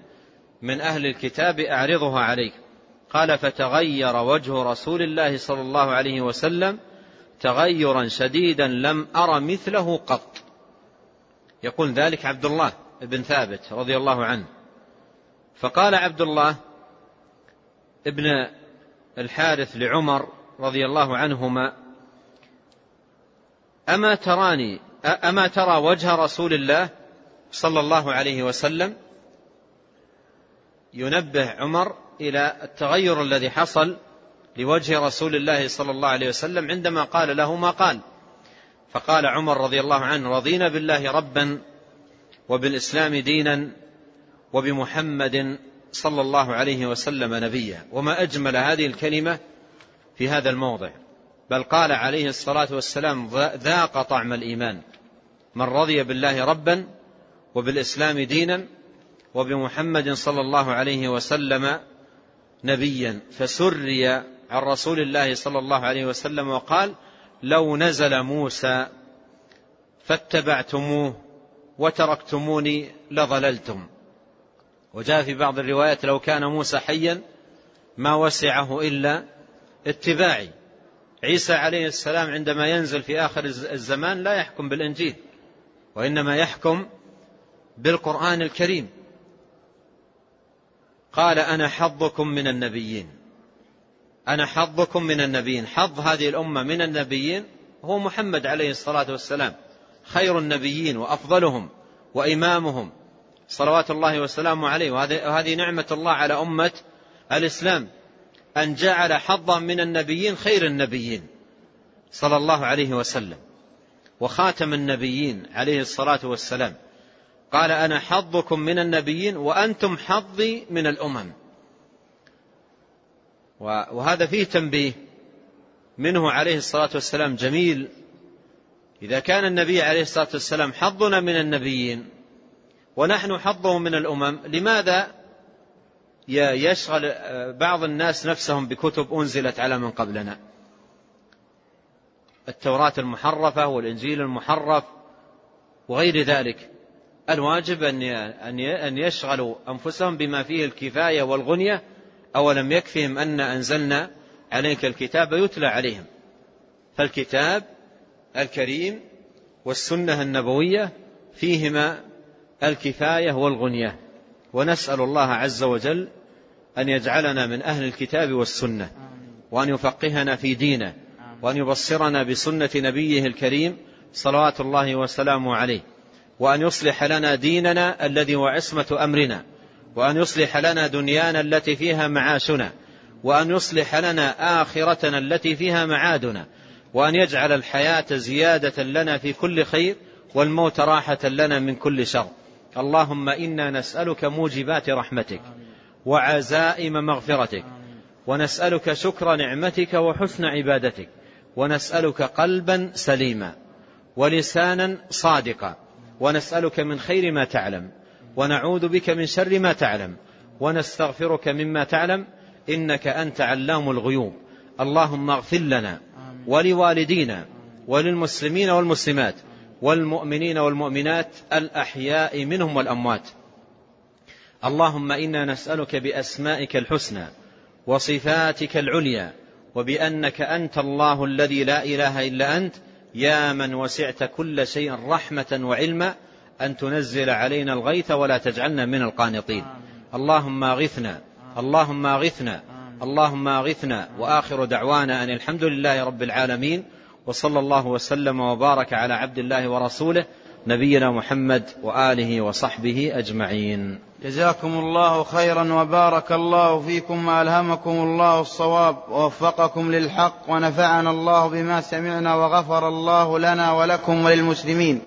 من أهل الكتاب أعرضها عليك. قال فتغير وجه رسول الله صلى الله عليه وسلم تغيرا شديدا لم أر مثله قط. يقول ذلك عبد الله بن ثابت رضي الله عنه. فقال عبد الله ابن الحارث لعمر رضي الله عنهما أما تراني أما ترى وجه رسول الله صلى الله عليه وسلم ينبه عمر إلى التغير الذي حصل لوجه رسول الله صلى الله عليه وسلم عندما قال له ما قال. فقال عمر رضي الله عنه رضينا بالله ربا وبالإسلام دينا وبمحمد صلى الله عليه وسلم نبيا. وما أجمل هذه الكلمة في هذا الموضع. بل قال عليه الصلاة والسلام ذاق طعم الإيمان. من رضي بالله ربا وبالإسلام دينا وبمحمد صلى الله عليه وسلم نبيا. فسري عن رسول الله صلى الله عليه وسلم وقال لو نزل موسى فاتبعتموه وتركتموني لضللتم. وجاء في بعض الروايات لو كان موسى حيا ما وسعه إلا اتباعي. عيسى عليه السلام عندما ينزل في آخر الزمان لا يحكم بالإنجيل وإنما يحكم بالقرآن الكريم. قال أنا حظكم من النبيين. أنا حظكم من النبيين. حظ هذه الأمة من النبيين هو محمد عليه الصلاة والسلام. خير النبيين وأفضلهم وإمامهم. صلوات الله وسلامه عليه. وهذه نعمة الله على أمة الإسلام. أن جعل حظا من النبيين خير النبيين صلى الله عليه وسلم. وخاتم النبيين عليه الصلاة والسلام. قال أنا حظكم من النبيين وأنتم حظي من الأمم. وهذا فيه تنبيه منه عليه الصلاة والسلام جميل. إذا كان النبي عليه الصلاة والسلام حظنا من النبيين ونحن حظه من الأمم لماذا؟ يشغل بعض الناس نفسهم بكتب أنزلت على من قبلنا. التوراة المحرفة والإنجيل المحرف وغير ذلك. الواجب أن يشغلوا أنفسهم بما فيه الكفاية والغنية أولم يكفهم أن أنزلنا عليك الكتاب يتلى عليهم. فالكتاب الكريم والسنة النبوية فيهما الكفاية والغنية. ونسأل الله عز وجل أن يجعلنا من أهل الكتاب والسنة وأن يفقهنا في دينه وأن يبصرنا بسنة نبيه الكريم صلوات الله وسلامه عليه وأن يصلح لنا ديننا الذي هو عصمة أمرنا وأن يصلح لنا دنيانا التي فيها معاشنا وأن يصلح لنا آخرتنا التي فيها معادنا وأن يجعل الحياة زيادة لنا في كل خير والموت راحة لنا من كل شر. اللهم إنا نسألك موجبات رحمتك وعزائم مغفرتك ونسألك شكر نعمتك وحسن عبادتك ونسألك قلبا سليما ولسانا صادقا ونسألك من خير ما تعلم ونعوذ بك من شر ما تعلم ونستغفرك مما تعلم إنك أنت علام الغيوب. اللهم اغفر لنا ولوالدينا وللمسلمين والمسلمات والمؤمنين والمؤمنات الأحياء منهم والأموات. اللهم إنا نسألك بأسمائك الحسنى وصفاتك العليا وبأنك أنت الله الذي لا إله إلا أنت. يا من وسعت كل شيء رحمة وعلما أن تنزل علينا الغيث ولا تجعلنا من القانطين. اللهم اغثنا اللهم اغثنا اللهم اغثنا. وآخر دعوانا أن الحمد لله رب العالمين. وصلى الله وسلم وبارك على عبد الله ورسوله نبينا محمد وآله وصحبه أجمعين. جزاكم الله خيرا وبارك الله فيكم وألهمكم الله الصواب ووفقكم للحق ونفعنا الله بما سمعنا وغفر الله لنا ولكم وللمسلمين.